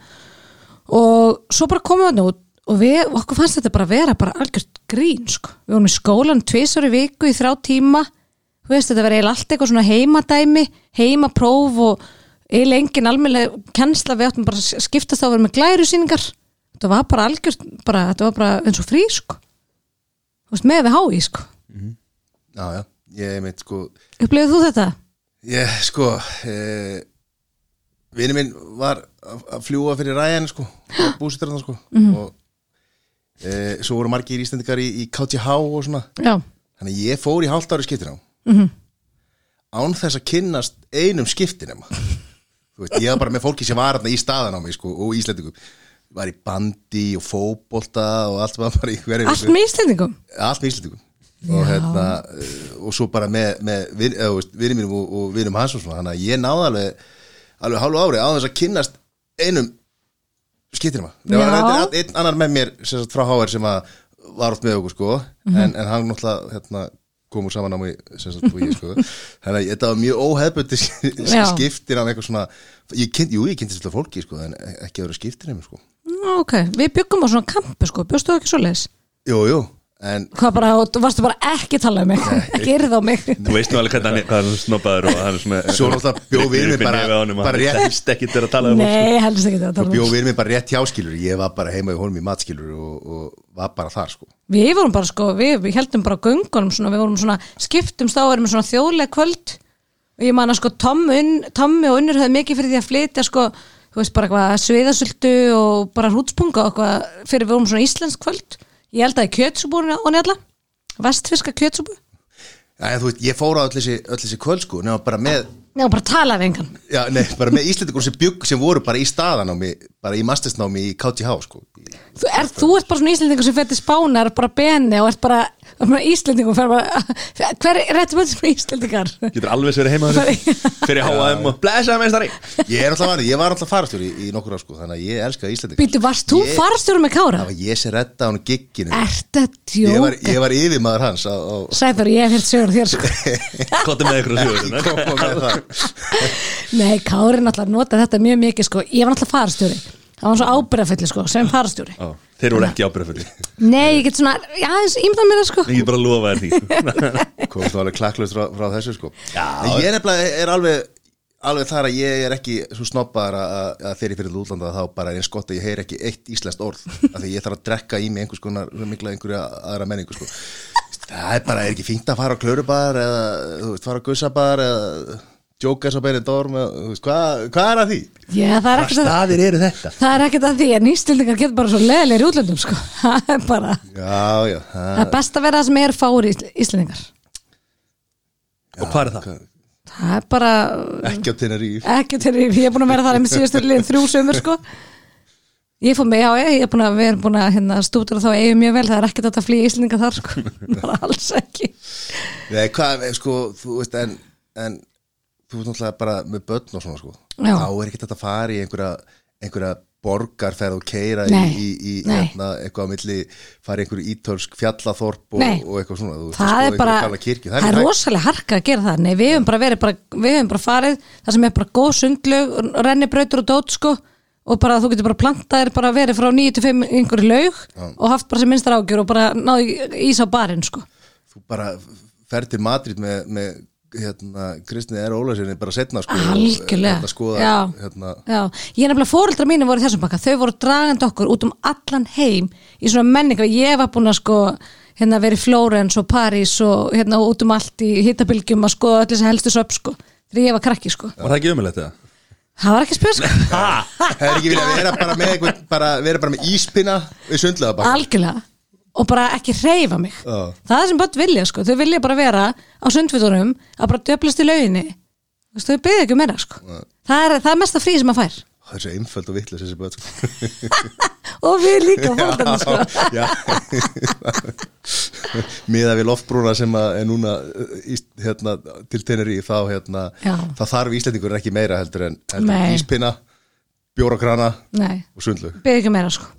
Og svo bara komum við hann út og við, og okkur fannst þetta bara að vera bara algjört grín, sko. Við vorum í skólan tvisar í viku í þrjá tíma. Þú veist, þetta verið allt eitthvað svona heimadæmi heimapróf og eiginlega engin almennlega kennsla við áttum bara að skiptast á að vera með glæru síningar þetta var bara algjört, bara, þetta var bara eins og frí, sko. Veist, með við hái, sko. Já, já, ég meit sko upplifið þú þetta? Ég, sko eh, Vini minn var að fljúga fyrir ræðan sko, búsitur hann sko. Og eh, svo voru margir íslendingar í, í KTH og svona. Já, þannig ég fór í hálft ári skiptin á -hmm. án þess að kynnast einum skiptin ema veist, ég var bara með fólki sem var í staðan á mig sko, og íslendingum. Var í bandi og fótbolta og allt var bara í hverju allt með Íslendingum? Allt með Íslandingum og, hérna, eh, og svo bara með, með vin, eða, þú veist, vinum mínum og, og vinum hans og svona. Þannig að ég náði alveg alveg hálfu ári á þess að kynnast einum var Já. einn, annar með mér sagt, frá HR sem að var oft með okkur sko. Mhm. en, en hann náttúrulega hérna, kom úr saman á mig sko. Þannig að þetta var mjög óhefbundi Já. skiptin af eitthvað svona ég kynnt, jú ég kynntist alltaf fólki sko en ekki að vera skiptinum sko. Nú, Ok, við byggum á svona kampu, sko, bjóstu þú ekki svo leis? jú, jú, en Hvað bara, þú varstu bara ekki tala um mig. Ekki yrð á mig. Þú veist nú alveg hvernig hann er, hvað hann snobbaður og hann er svona Svo náttúrulega bjó við mig bara- bara rétt- helst ekki til að tala um Nei, helst ekki þetta að tala um bjóð við mig bara rétt hjáskilur ég var bara heima í honum í matskilur og, og var bara þar sko. Við vorum bara sko, við, við heldum bara göngunum svona, við vorum svona, skiptumst á erum svona þjóðleg kvöld. Og ég man að sko Tom, Tommi og Unnur höfðu mikið fyrir því að flytja sko, þú veist bara eitthvað sviðasöldu og bara hrútspunga og eitthvað fyrir við vorum svona íslensk kvöld ég held að í kjötsúbúrinu og njalla vestfiska kjötsúbu Já, þú veit, ég fór á öll þessi, öll þessi kvöld sko. Nema bara með, Já, bara tala við engan. Já, nei, bara með Íslendikur sem bygg sem voru bara í staðanámi bara í mastersnámi í KTH sko. Þú, er, þú ert bara svona íslendingur sem fyrir spánar bara beni og ert bara, bara íslendingum fer bara, hver er réttum öll sem íslendingar? Getur alveg sér heima þessu Fyrir HM og blessaði meistari. Ég er alltaf varðið, ég var alltaf farastjóri í, í nokkur ár sko þannig að ég elska Íslendikur Býtu, varst þú farstjórum með Kára? Það var ég sem redda hann gigginu Ert að ég var, djóka? ég var yfirmaður hans á, á, Sæður, ég hérst sögur þér sko Nei, Kári náttúrulega nota þetta mjög mikið sko. Ég var náttúrulega farstjóri Það var svo ábyrðafulli sko, sem farstjóri Þeir voru ekki ábyrðafulli Nei, ég get svona, já, ímynda mér það sko. Ég get bara að lofa þér því. Komst þú alveg klakklaust frá, frá þessu sko? En ég er nefnilega er alveg alveg þar að ég er ekki svo snobbar að, ég fyrir til útlanda þá bara er eins gott að ég heyr ekki eitt íslenskt orð. Af því ég þarf að drekka í mig einhvers konar mikla einhverja aðra menningu sko. Það er bara, er ekki fínt að fara á klörubar eða, þú veist, fara á gussabar eða djóka svo beinir dorm eða, þú veist, hvað, hvað er að því? Já, það er ekkert að staðir eru þetta? Það er ekkert að því að nýstildingar getur bara svo leðilegir útlöndum sko Það er bara, Já, já, það er best að vera það sem er fári íslendingar Og hvað er það? Það er bara, ekki á til ég er búin að vera þar með síðustu þrjú sömur sko Ég fór með, já, ég er búin að við erum búin að hérna, stútur og þá eigum mjög vel það er ekkert að flýja íslendingar þar sko bara alls ekki Nei, hvað, sko, þú veist, en, en þú veist náttúrulega bara með börn og svona, sko Já. þá er ekki þetta að fara í einhverja, einhverja borgarferð og keira í, Nei, í, í nei. hérna, eitthvað á milli fara í einhverju ítölsk fjallaþorp og, Nei. og eitthvað svona, þú veist, það skoða er bara, gamla kirkju. það er rosalega harka að gera það nei, við hefum bara verið, bara, við hefum bara farið það sem er bara góð sundlög rennibrautur og dót sko og bara þú getur bara plantaðir bara verið frá 9-5 einhverju laug og haft bara sem minnstar ágjur og bara náðu ís á barinn sko þú bara ferð til Madrid með, með hérna, Kristni R. Ólarsinni bara setna, sko Algjörlega. hérna, skoða, Já. hérna, Já, ég er nefnilega fóreldra mínu voru í þessum pakka, þau voru dragandi okkur út um allan heim í svona menningar, ég var búin að sko hérna verið Flórens og París og hérna út um allt í hittabilgjum að skoða öll þessi helstu söp sko þegar ég var krakki sko. Var það ekki umulegt eða? það var ekki spjöð sko. Það er ekki vilja vera bara með bara, vera bara með íspinna við sundlega bara algjörlega og bara ekki reyfa mig. Já. það er sem börn vilja sko, þau vilja bara vera á sundfjöldunum að bara döflast í lauginni. Þau byrja ekki um meira sko. Það er, það er mesta frí sem að fær. Það er svo einföld og vittlis þessi börn sko. og við líka fórðarna sko. Miða við loftbrúna sem er núna uh, hérna, til teneri þá hérna, það þarf Íslendingur ekki meira heldur en heldur Nei. en íspinna, bjórakrana og sundlug byrja ekki meira sko.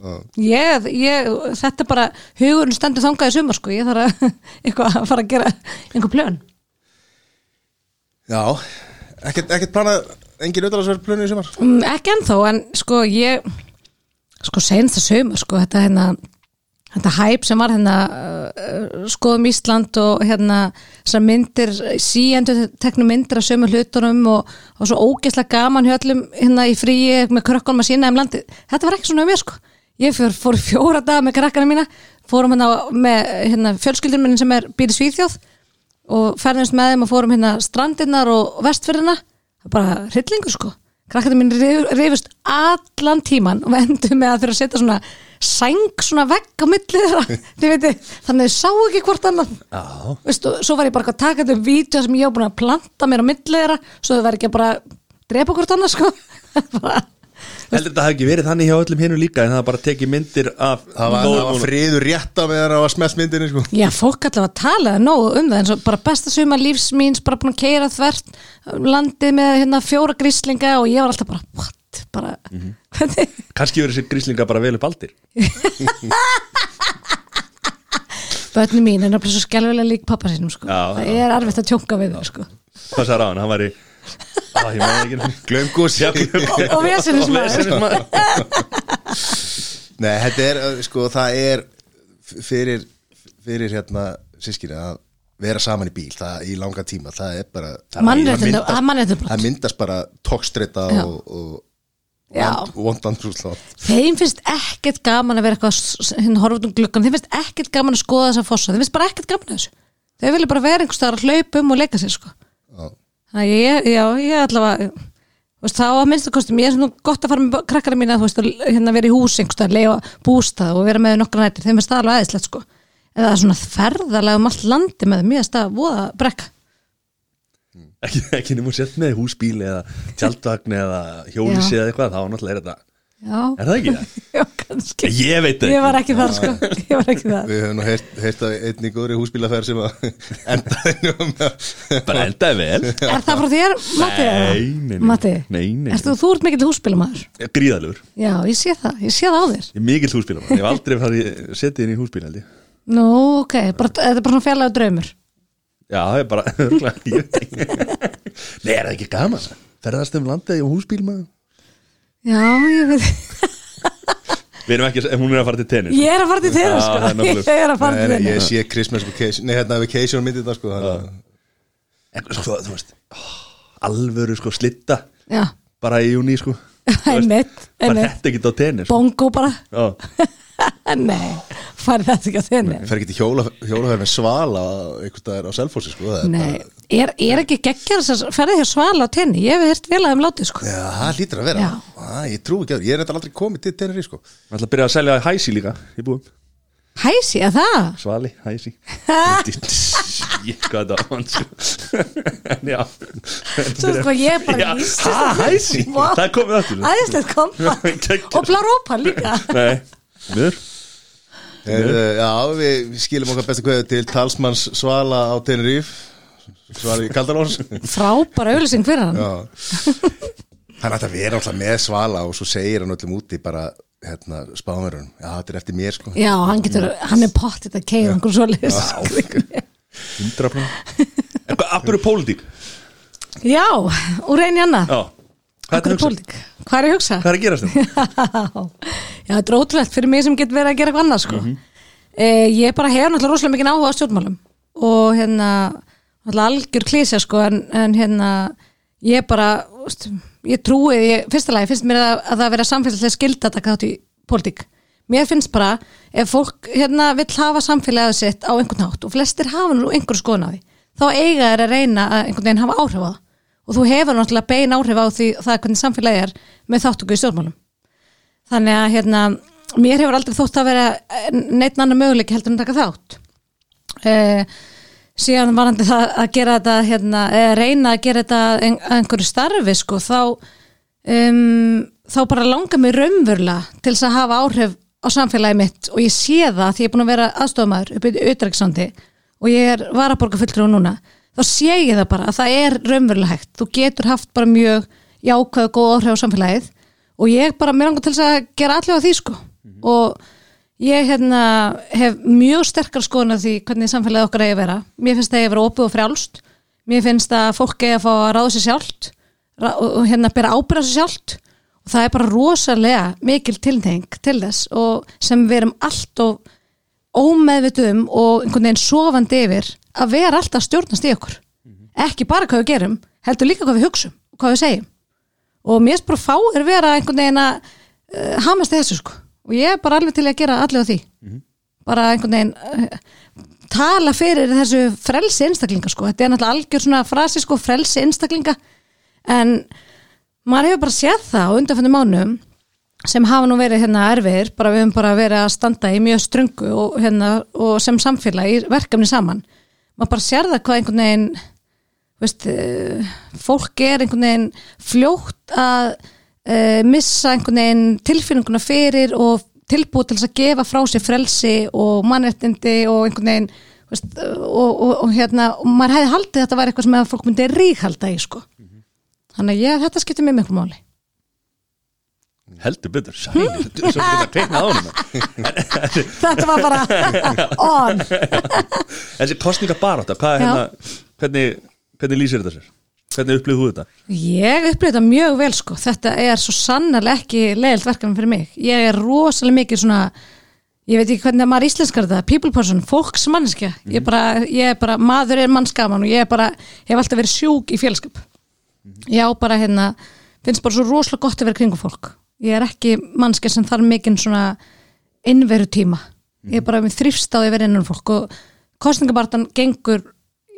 Ég, ég, þetta er bara hugurinn stendur þangað í sumar sko. Ég þarf að, að fara að gera einhver plön. Já, ekkert, ekkert planað engin auðvitaðsverð plönu í sumar? Mm, ekki ennþá, en sko ég sko senst að sumar sko þetta hérna þetta hæp sem var hérna uh, skoðum Ísland og hérna þessar myndir, síendu teknu myndir af sömu hlutunum og, og svo ógeðslega gaman hjá öllum hérna í fríi með krökkunum að sína um landi þetta var ekki svona um mér sko. Ég fór, fór fjóra daga með krakkana mína fórum hérna með hérna, fjölskyldur minni sem er býri Svíþjóð og ferðumst með þeim og fórum hérna strandinnar og er bara hryllingur sko. Krakkarnir mín rifust allan tíman og við endum með að þurfa að setja svona sæng svona vegg á milli þeirra. Þannig að þau sá ekki hvort annan Já. Veistu, svo var ég bara að taka þetta vídeo sem ég var búin að planta mér á milli þeirra svo þau verði ekki að bara drepa hvort annað sko. Bara, Heldur þetta hafi ekki verið þannig hjá öllum hinu líka en það bara tekið myndir af Það var, það var friður rétta meðan það var smelt myndinni sko. Já, fólk allavega talaði nógu um það eins og bara besta suma lífs míns bara búin að keira þvert landið með hérna fjóra gríslinga og ég var alltaf bara, what? Bara, hvernig? Kannski verið sér gríslinga bara vel upp aldir Bönni mín er náttúrulega svo skelvilega lík pappa sínum sko. Já, það já. er erfitt að tjónka við þau sko. Hvað sagði á hann? Hann var í Já, glömgús. og Vesenismaður. Nei, þetta er, uh, sko, það er fyrir, fyrir hérna sískina að vera saman í bíl það, í langa tíma, það er bara það það myndast bara tókstreita Já. og, og þeim finnst ekkert gaman að vera eitthvað s- hérna horfum um gluggan, þeim finnst ekkert gaman að skoða þessa fossa, þeim finnst bara ekkert gaman að þessu. Þau vilja bara vera einhvers staðar að hlaupa um og leika sér sko. það ég, já, ég allavega veist, þá að minnstu kostum, ég er svona gott að fara með krakkara mína, þú veist, að hérna vera í hús einhvers staðar, leifa bústað og vera með nokkra nættir, þeim finnst það alveg aðeinslegt sko. Eða svona ferðalega um allt landi með þeim, mér finnst það voða brekka ekki, ekki nefnum sett með húsbíl eða tjaldvagn eða hjólísi eða eitthvað þá náttúrulega er þetta já, Er það ekki? Það? já, kannski. Ég veit það ég var ekki þar sko, ég var ekki þar. Við höfum nú heyrt, heyrt að einni góðri húsbílaferð sem að endaði Bara endaði vel. Er það frá þér, Matti? Nei, nei, nei. Matti, Nei, nei, Ertu, þú ert mikill húsbílamaður? Gríðalur Já, ég sé það, ég sé það á þér. Ég er mikill húsbíl Ég hef aldrei farið setið inn í húsbíl held ég. Nú, ok, bara, þetta er bara svona fjarlægur draumur Já, það er bara ég. Nei, er það ekki gaman? Ferðast um landið í húsbíl maður? Já, ég veit. Við erum ekki, hún er að fara til tennis. Ég er að fara til Já, sko. það er. Ég er að fara til nei, ég þeirra sé Christmas vacation Nei, hérna vacation myndið það sko þannig að- En sko, þú veist Alvöru sko slitta Já, Bara í júni sko. Einmitt, Bara einmitt. þetta ekki á tennis Bongo bara. Já, Nei, fari þetta ekki að þeirra fer ekki til hjóla, hjólaferð með svala einhvern staðar á Selfossi sko það er Nei, er, er ekki geggjar þess að ferði hér svala á tenni? Ég hef heyrt vel að þeim látið, sko. Já, það lítur að vera. Á, Ég trú ekki að Ég er þetta aldrei komið til Teneri sko. Hann ætla að byrja að selja hæsi líka í búum Hæsi, að það? Svali, hæsi Ég sko. En já. Svo sko ég bara hæsi. Það er komið aftur. Æðislegt kom Geggjað. Og Blarópa líka. Nei, miður Heyrðu, Já, við skilum okkar bestu kveðu til talsmanns Svala á Teneríf Svala í Kaldalóns Frábæra auðlýsing fyrir hann. Ætti að vera alltaf með Svala og svo segir hann öllum úti bara hérna, spáðumverðun, já þetta er eftir mér sko. Já, hann getur, hann er pottit að keira einhver svoleiðis Hundra plán En hvað, af hverju pólitík? Já, úr einu annað. Það er pólitík Hvað er að hugsa? Hvað er að gerast þetta? Já, þetta er ótrúlegt fyrir mig sem get verið að gera eitthvað annað sko. eh, Ég bara hef náttúrulega rosalega mikið áhuga á stjórnmálum og hérna náttúrulega algjör klísja sko en, en hérna ég bara úst, ég trúi, ég, fyrsta lagi finnst mér að, að það vera samfélagslega skilda að taka þátt í pólitík mér finnst bara ef fólk hérna vill hafa samfélagið sitt á einhvern nátt og flestir hafa nú einhver skoðun á því þá eiga þeir að reyna að einhvern veginn hafa áhrif á það og þú hefur náttúrulega bein áhrif á því það hvernig samfélagið er með þáttöku í stjórnmálum. Þannig að hérna mér hefur aldrei þótt að vera neitt annar möguleik heldur en taka þátt. Eh, síðan varandi það að gera þetta hérna, reyna að gera þetta ein- einhverju starfi sko, þá um, þá bara langar mér raunverulega til þess að hafa áhrif á samfélagi mitt og ég sé það því ég er búin að vera aðstofamæður upp í Utreksandi og ég er varaborga fulltrú núna þá sé ég það bara að það er raunverulega hægt. Þú getur haft bara mjög jákvæð og góð á samfélagið og ég bara mér langar til þess að gera á því sko. Og ég hérna hef mjög sterkar skoðun af því hvernig samfélagið okkar eigi að vera. Mér finnst það eigi að vera opið og frjálst. Mér finnst að fólk eigi að fá að ráða sér sjálft og hérna bera ábyrða sér sjálft. Og það er bara rosalega mikil tilneying til þess og sem við erum allt og ómeðvitum og einhvern veginn sofandi yfir að vera alltaf stjórnast í okkur. Ekki bara hvað við gerum, heldur líka hvað við hugsum og hvað við segjum. Og mér finnst bara fáir vera einhvern veginn að uh, hamast þessu sko. Og ég er bara alveg til að gera allir á því. Bara einhvern veginn uh, tala fyrir þessu frelsi einstaklinga sko, þetta er náttúrulega algjör svona frasi sko, frelsi einstaklinga. En maður hefur bara séð það á undanfændum mánum sem hafa nú verið hérna erfiðir. Bara við höfum bara verið að standa í mjög ströngu og, hérna, og sem samfélag í verkefni saman maður bara sér það hvað einhvern veginn veist, eh, fólk er einhvern veginn fljótt að uh, missa einhvern veginn tilfinninguna fyrir og tilbúið til þess að gefa frá sér frelsi og mannréttindi og einhvern veginn veist, og, og, og hérna og maður hefði haldið að þetta var eitthvað sem fólk myndi ríkhalda í sko. Þannig að ég, þetta skiptir mér miklu máli heldur betur sælir, þetta er svo fyrir að kveikna á honum. Þetta var bara on. Þessi kostninga er Já. hérna, hvernig, hvernig lýsir þetta sér? Hvernig upplýðu þú þetta? Ég upplýði þetta mjög vel sko. Þetta er svo sannarlega ekki leiðilt verkefni fyrir mig. Ég er rosalega mikið svona ég veit ekki hvernig maður íslenskar þetta people person, fólksmannskja ég, bara, ég er bara, maður er mannskaman og ég er bara, hef alltaf verið sjúk í félskap. Ég á bara hérna finnst bara svo rosalega gott að vera kringum fólk ég er ekki mannskja sem þarf mikinn svona innveru tíma ég er bara með þrýfst á því að vera innan fólk og kostningabartan gengur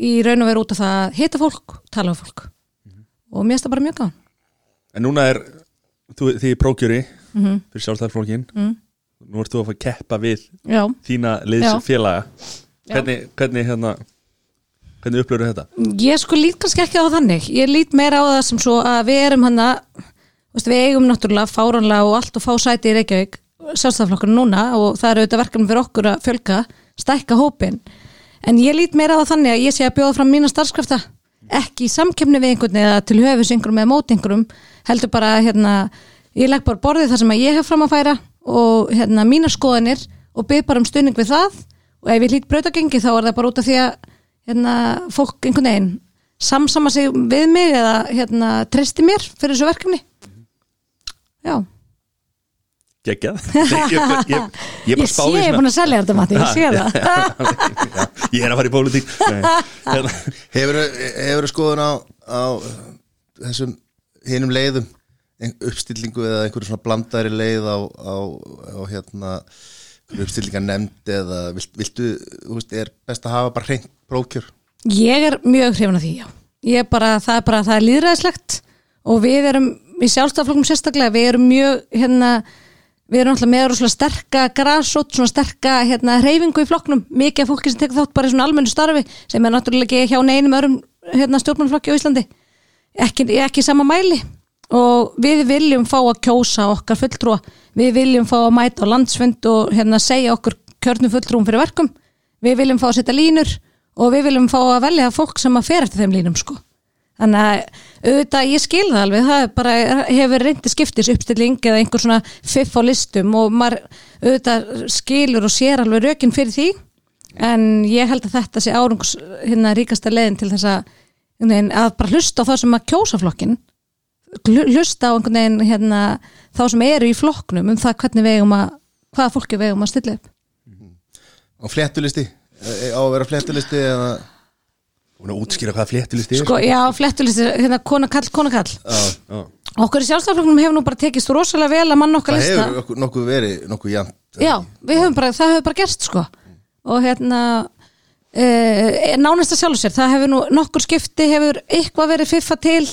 í raun og veru út af það að hita fólk, tala um fólk. Og mér finnst það bara mjög gáðan en núna er þú, því prókjöri Mhm. fyrir sjálfstæðarflokkin mm. nú ert þú að fara að keppa við Já, þína liðsfélaga. Hvernig, hvernig hérna hvernig upplýður þetta? Ég sko lít kannski ekki á þannig. Ég lít meira á það sem svo að við erum hann við eigum náttúrulega fáránlega og allt og fá sæti í Reykjavík sjálfstæðaflokkur núna og það eru auðvitað verkefni fyrir okkur að fjölga stækka hópin en ég lít meira á það þannig að ég sé að bjóða fram mína starfskrafta ekki í samkemni við einhvern eða til höfus einhverjum eða mót einhverjum heldur bara hérna, ég legg bara borðið þar sem ég hef fram að færa og hérna mínar skoðanir og byrð bara um stuðning við það. Og ef ég lít brautagengi þá er það bara út af því að hérna, fólk einhvern veginn samsama sig við mig eða hérna, treysti mér fyrir þessu verkefni já, geggjað. Ég, ég, ég, ég, ég ég bara sé spáði ég er búin að selja þetta Matti, ég sé það. Já, ég er að fara í pólitík. Nei, Hefur hefur skoðun á, á þessum hinum leiðum uppstillingu eða einhverju svona blandari leið á, á, á hérna uppstillinga nefnd eða vilt, viltu, þú veist, er best að hafa bara hreint prókjör Ég er mjög hrifin af því, já. Ég er bara, það er bara, það er líðræðislegt og við erum, í sjálfstaflokkum sérstaklega, við erum mjög, hérna, við erum alltaf með rosalega sterka grasótt, svona sterka, hérna, hreyfingu í flokknum, mikið af fólki sem tekur þátt bara í svona almennu starfi, sem er náttúrulega ekki hjá neinum örum, hérna, stjórnmannflokki á Íslandi, ekki, ekki sama mæli. Og við viljum fá að kjósa okkar fulltrúa, við viljum fá að mæta á landsfund og hérna segja okkur kjörnum fulltrúum fyrir verkum, við viljum fá að setja línur og við viljum fá að velja fólk sem að fer eftir þeim línum sko. Þannig að auðvitað ég skil það alveg, það bara hefur reyndi skiptis uppstilling eða einhver svona fiff á listum og maður auðvitað skilur og sér alveg rökin fyrir því. En ég held að þetta sé árangus hérna ríkasta leiðin til þess að, að bara hlusta á það sem að kjósa flokkin hlusta á einhvern veginn hérna, þá sem eru í flokknum um það hvernig við eigum að hvaða fólki við eigum að stilla upp. Og fléttulisti, Eh, á að vera fléttulisti eða hún er útskýra hvað fléttulist er sko, já, flettulisti, hérna, kona kall, kona kall Já. okkur í sjálfstafloknum hefur nú bara tekist rosalega vel að mann okkar það lista. hefur okkur- nokkuð verið nokkuð jæmt Já, við höfum bara, það hefur bara gerst sko. Og hérna e, nánast að sjálf sér, það hefur nú nokkur skipti hefur eitthvað verið fiffa til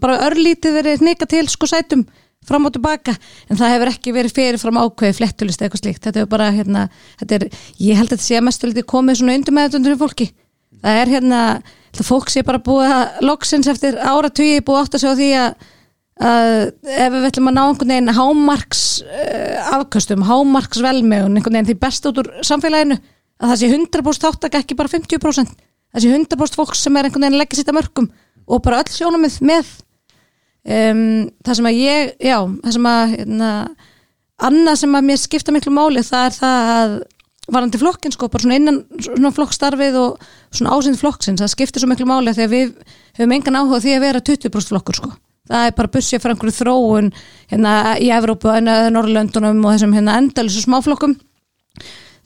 bara örlítið verið hnika til sko sætum fram og tilbaka. En það hefur ekki verið fyrir fram ákveði flettulist eitthvað slíkt, þetta er bara hérna þetta er, ég held að þetta sé að mestu litið komið svona undir með þetta fólki það er hérna, þetta fólk sé bara búið að loksins eftir áratugi búið átt að sjá því að að ef við ætlum að ná einhvern veginn hámarks uh, afköstum, hámarks velmegun einhvern veginn því best út úr samfélaginu að það sé 100% þáttak ekki bara 50% það sé 100% fólk sem er einhvern veginn leggja sitt að mörgum og bara öll sjónumið með. Um, það sem að ég já, það sem að hérna, annað sem að mér skipta miklu máli það er það að varandi flokkin sko, bara svona innan svona flokkstarfið og svona ásinn flokksins það skiptir svo miklu máli þegar við höfum engan áhuga því að vera 20% flokkur sko. Það er bara bussið fyrir einhverju þróun hérna í Evrópu og Norrlöndunum og þessum hérna endalísu smáflokkum.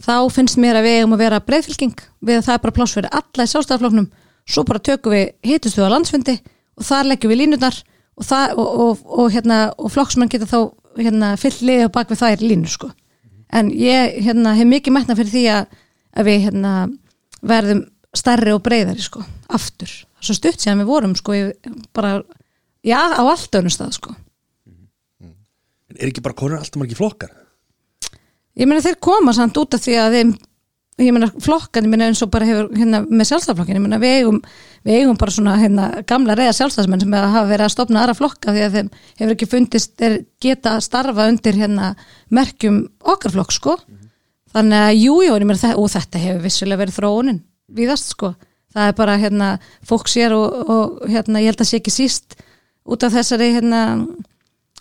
Þá finnst mér að við eigum að vera breyðfylking við að það er bara pláss fyrir alla í sjálfstæðarflokknum svo bara tökum við hitustu á landsfundi og þar leggjum við línurnar og, það, og, og, og, hérna, og flokksmenn geta þá hérna, fyllt liðið á bak við þær línur sko. En ég hérna, hef mikið metna fyrir því að, að við hérna, verðum stærri og breyðari sko, aftur svo stutt síðan við vorum sko, ég, bara, já, á allt önnum stað sko. En er ekki bara konur alltaf margir flokkar? ég meina þeir koma samt út af því að þeim ég meina flokkan, ég meina eins og bara hefur hérna með sjálfstæðarflokkin, ég meina við eigum við eigum bara svona hérna gamla reyða sjálfstæðsmenn sem hafa verið að stopna aðra flokka því að þeim hefur ekki fundist þeir geta starfa undir hérna merkjum okkar flokk sko. Þannig að jú, jú, ég meina og þetta hefur vissulega verið þróunin víðast sko, það er bara hérna fólk sér og, og hérna ég held að sé ekki síst út af þessari hérna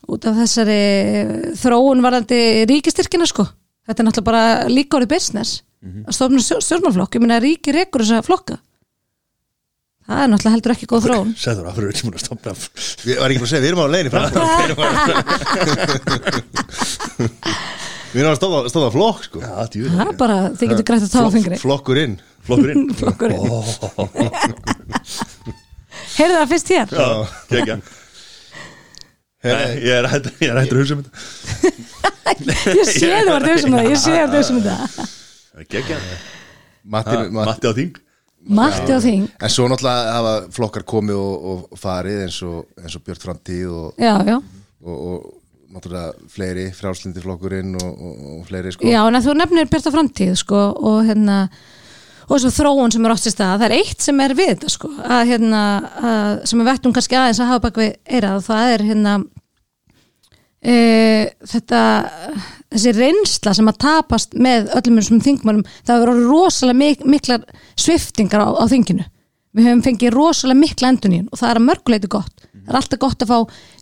út af þessari þróun varandi ríkistyrkina sko. Þetta er náttúrulega bara líka orðið business að stofna stjórnmálflokk, ég meina ríki rekur þessa flokka. Það er náttúrulega heldur ekki góð þróun. Sæður, af hverju er ekki múin að stopna Við var ekki að segja, við erum á leiðinni fram. Við erum að stofa, stofa flokk sko. Djú það er bara, þið getur grætt að tá á fingri. Flokkurinn Flokkurinn Flokkurinn. Ó, heyrðu það fyrst hér. Já, Nei, ég er hættur ég er hættur að hugsa um þetta. Ég sé það var þau sem það, ég sé það sem það Gegja Matti, Matti. Matti á þing? Matti og þing, En svo náttúrulega hafa flokkar komið og, og farið eins og, eins og Björn Framtíð og, já, já. og, og náttúrulega fleiri frjálslindi flokkurinn og, og, og fleiri sko. Já, en þú nefnir Bjarta framtíð sko, og hérna og þessu þróun sem er átt sér stað, það er eitt sem er við þetta sko, að hérna að, sem við vettum kannski aðeins að hafa bak við eirað og það er hérna e, þetta þessi reynsla sem að tapast með öllum þessum þingmálum, það orðið rosalega mik miklar sviftingar á, á þinginu. Við höfum fengið rosalega mikla endunín og það er að mörguleiti gott. Það er alltaf gott að fá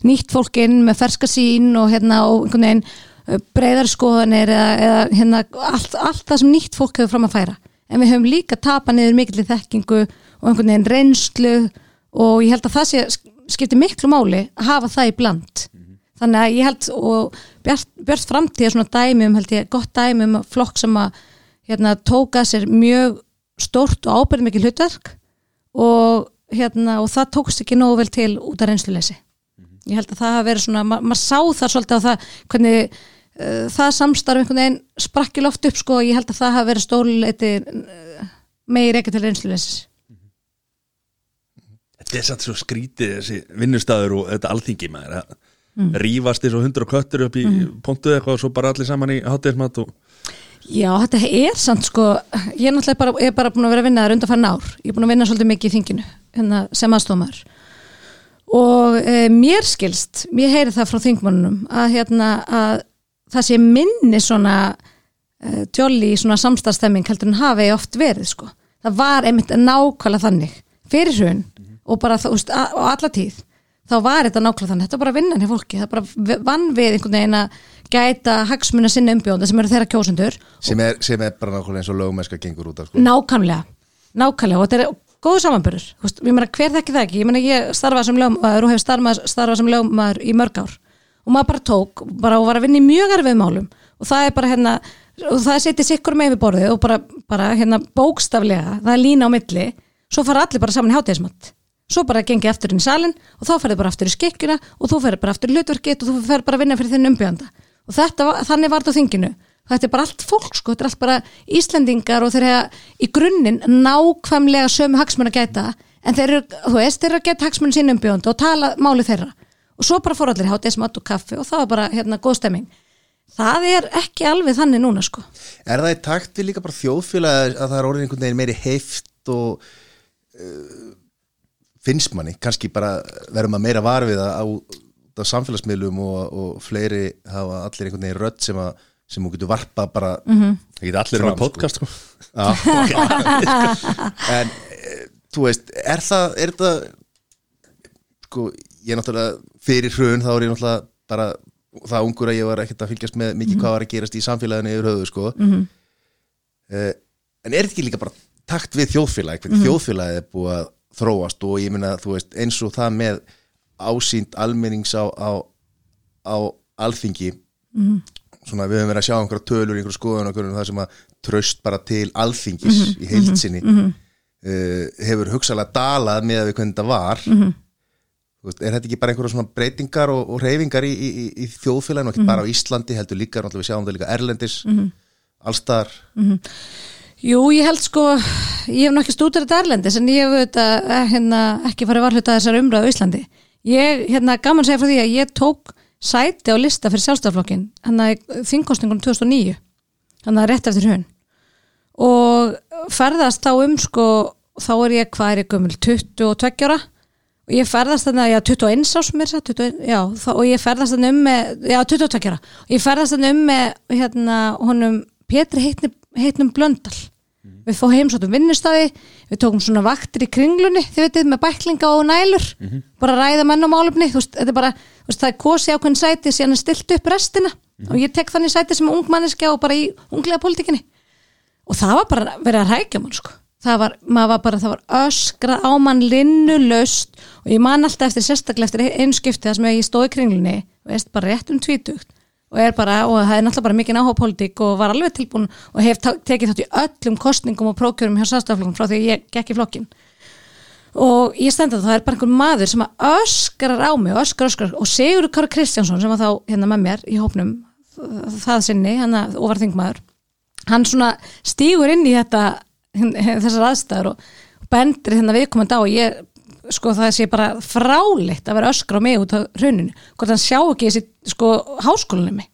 nýtt fólk inn með ferska sín og hérna og einhvern veginn uh, breiðar skoðanir eða, eða hérna allt, allt það sem nýtt fólk hefur fram að færa. En við höfum líka tapað niður mikill í þekkingu og einhvern veginn reynslu og ég held að það sé skiptir miklu máli að hafa það í bland þannig að ég held og Bjart, Bjart framtíð er svona dæmi um held ég gott dæmi um flokk sem að hérna tóka sér mjög stórt og ábyrð mikið hlutverk og hérna og það tókst ekki nógu vel til út af reynsluleysi. Ég held að það hafa verið svona, ma maður sá það svolítið á það hvernig uh, það samstarf einhvern veginn sprakki loft upp sko og ég held að það hafa verið stóluleiti uh, meir ekki til reynsluleysis. Þetta er satt svo skrítið þessi vinnustæður og þetta alþingi maður að rífast eins og hundur og köttur upp í pontu eitthvað og svo bara allir saman í hátíðismat og Já, þetta er samt sko, ég er náttúrulega bara, er bara búin að vera að vinna það undanfarn ár, ég er búin að vinna svolítið mikið í þinginu hérna, sem aðstofmaður og e, mér skilst, mér heyri það frá þingmannunum að, hérna, að það sé minni svona e, tjóli í svona samstæðstemming heldur en hafi oft verið sko, það var einmitt nákvæmlega þannig. Fyrir hrun og bara veist, á alla tíð þá var þetta nákvæmlega þannig, þetta var bara vinnan hjá fólki. Það bara vann við einhvern veginn að gæta hagsmuna sinna umbjóðanda sem eru þeirra kjósendur sem er, sem er bara nákvæmlega eins og lögumennska gengur út af sko. nákvæmlega, nákvæmlega. Og þetta er góðu samanbörður, ég meina hver þekki það ekki? Ég meina ég starfaði sem lögmaður og hef starfað, starfað sem lögmaður í mörg ár. Og maður bara tók bara og var að vinna í mjög erfið málum. Og það er bara hérna og það setið sikkur með við borðið og bara, bara hérna bókstaflega, það er lína á milli. Svo fara allir bara saman í hátíðismatt svo bara gengi aftur inn í salin og þá ferði bara aftur í skikkjuna og þú ferði bara aftur í hlutverkið og þú ferði bara að vinna fyrir þinn umbjöðanda og þetta, þannig var þetta á þinginu. Þetta er bara allt fólk sko, þetta er allt bara Íslendingar og þeir hefa í grunninn nákvæmlega sömu hagsmun að gæta. En þeir eru, þú veist, þeir eru að geta hagsmun sín umbjónd og tala máli þeirra. Og svo bara fór allir hátis mat og kaffi og það var bara hérna góð stemming. Það er ekki alveg þannig núna sko. Er það í takt við líka bara þjóðfélag að það er orðin einhvern veginn meiri heift og uh, finnst manni, kannski bara verðum að meira varfið á, á samfélagsmiðlum og, og fleiri hafa allir einhvern veginn rödd sem að sem hún getur varpa bara Mhm. Það geta allir Fram, með podcast sko. Já. en e, þú veist, er það er það sko, ég er náttúrulega fyrir hrun þá er ég náttúrulega bara það ungur að ég var ekkert að fylgjast með mikið hvað var að gerast í samfélaginu yfir höfu sko. Mhm. uh, en er þetta ekki líka bara takt við þjóðfélag hvernig þjóðfélagið er búið að þróast og ég veist eins og það með ásýnd almennings á, á, á alþingi svona við höfum verið að sjá einhverja tölur einhverja skoðun og það sem að tröst bara til alþingis í heilsinni uh, hefur hugsalega dalað með að við hvernig þetta var. Þú veist, er þetta ekki bara einhverja svona breytingar og, og reyfingar í, í, í, í þjóðfélaginu ekki bara á Íslandi heldur líka, við sjáum það líka Erlendis allstar Jú, ég held sko, ég hef nokkið stútur þetta Erlendis en ég hef auðvitað eh, hérna, ekki farið varhluta þessar umræðu á Íslandi. Ég, hérna, gaman að segja frá því að ég tók sæti á lista fyrir sjálfstaflokkin hann að þingkostningunum 2009 hann að rétt eftir hún og ferðast þá um sko, þá er ég, hvað er ég gömul 22 ára? Og ég ferðast þannig að, já, 21 ás mér sér, 21, já, þá, og ég ferðast þannig um með, já, 22 ára. Og ég ferðast þannig um með, hérna, honum Pétri heitnum, heitnum Blöndal. Við fóðum heimsóttum vinnustæði við tókum svona vaktir í kringlunni þið veitir, með bæklinga og nælur. Bara ræða menn og málefni, þú veist, bara veist, það er kosi ákveðin sæti síðan er stilt upp restina. Og ég tek þannig sæti sem ungmanneskja og bara í unglega pólitíkinni. Og það var bara verið að rækja mann sko. Það var, var bara, það var öskra á mann linnulaust. Og ég man alltaf eftir sérstaklega eftir einu skipti það sem ég stóð í kringlunni veist bara rétt um tvítugt og er bara, og það er náttúrulega bara mikið áhuga pólitík og var alveg tilbúin og hef tekið þátt í öllum kostningum og prókjörum hjá sástaflokkum frá því að ég gekk í flokkin og ég stend að það er bara einhver maður sem að öskrar á mig, öskrar, öskrar og Sigur Kári Kristjánsson sem var þá hérna með mér í hópnum það sinni, hann og var þingmaður hann svona stígur inn í þetta þessar aðstæður og bendir hérna viðkomandi á og ég sko það sé bara fráleitt að vera öskra á mig út á rauninu hvort hann sjá ekki þessi sko háskólanum mig.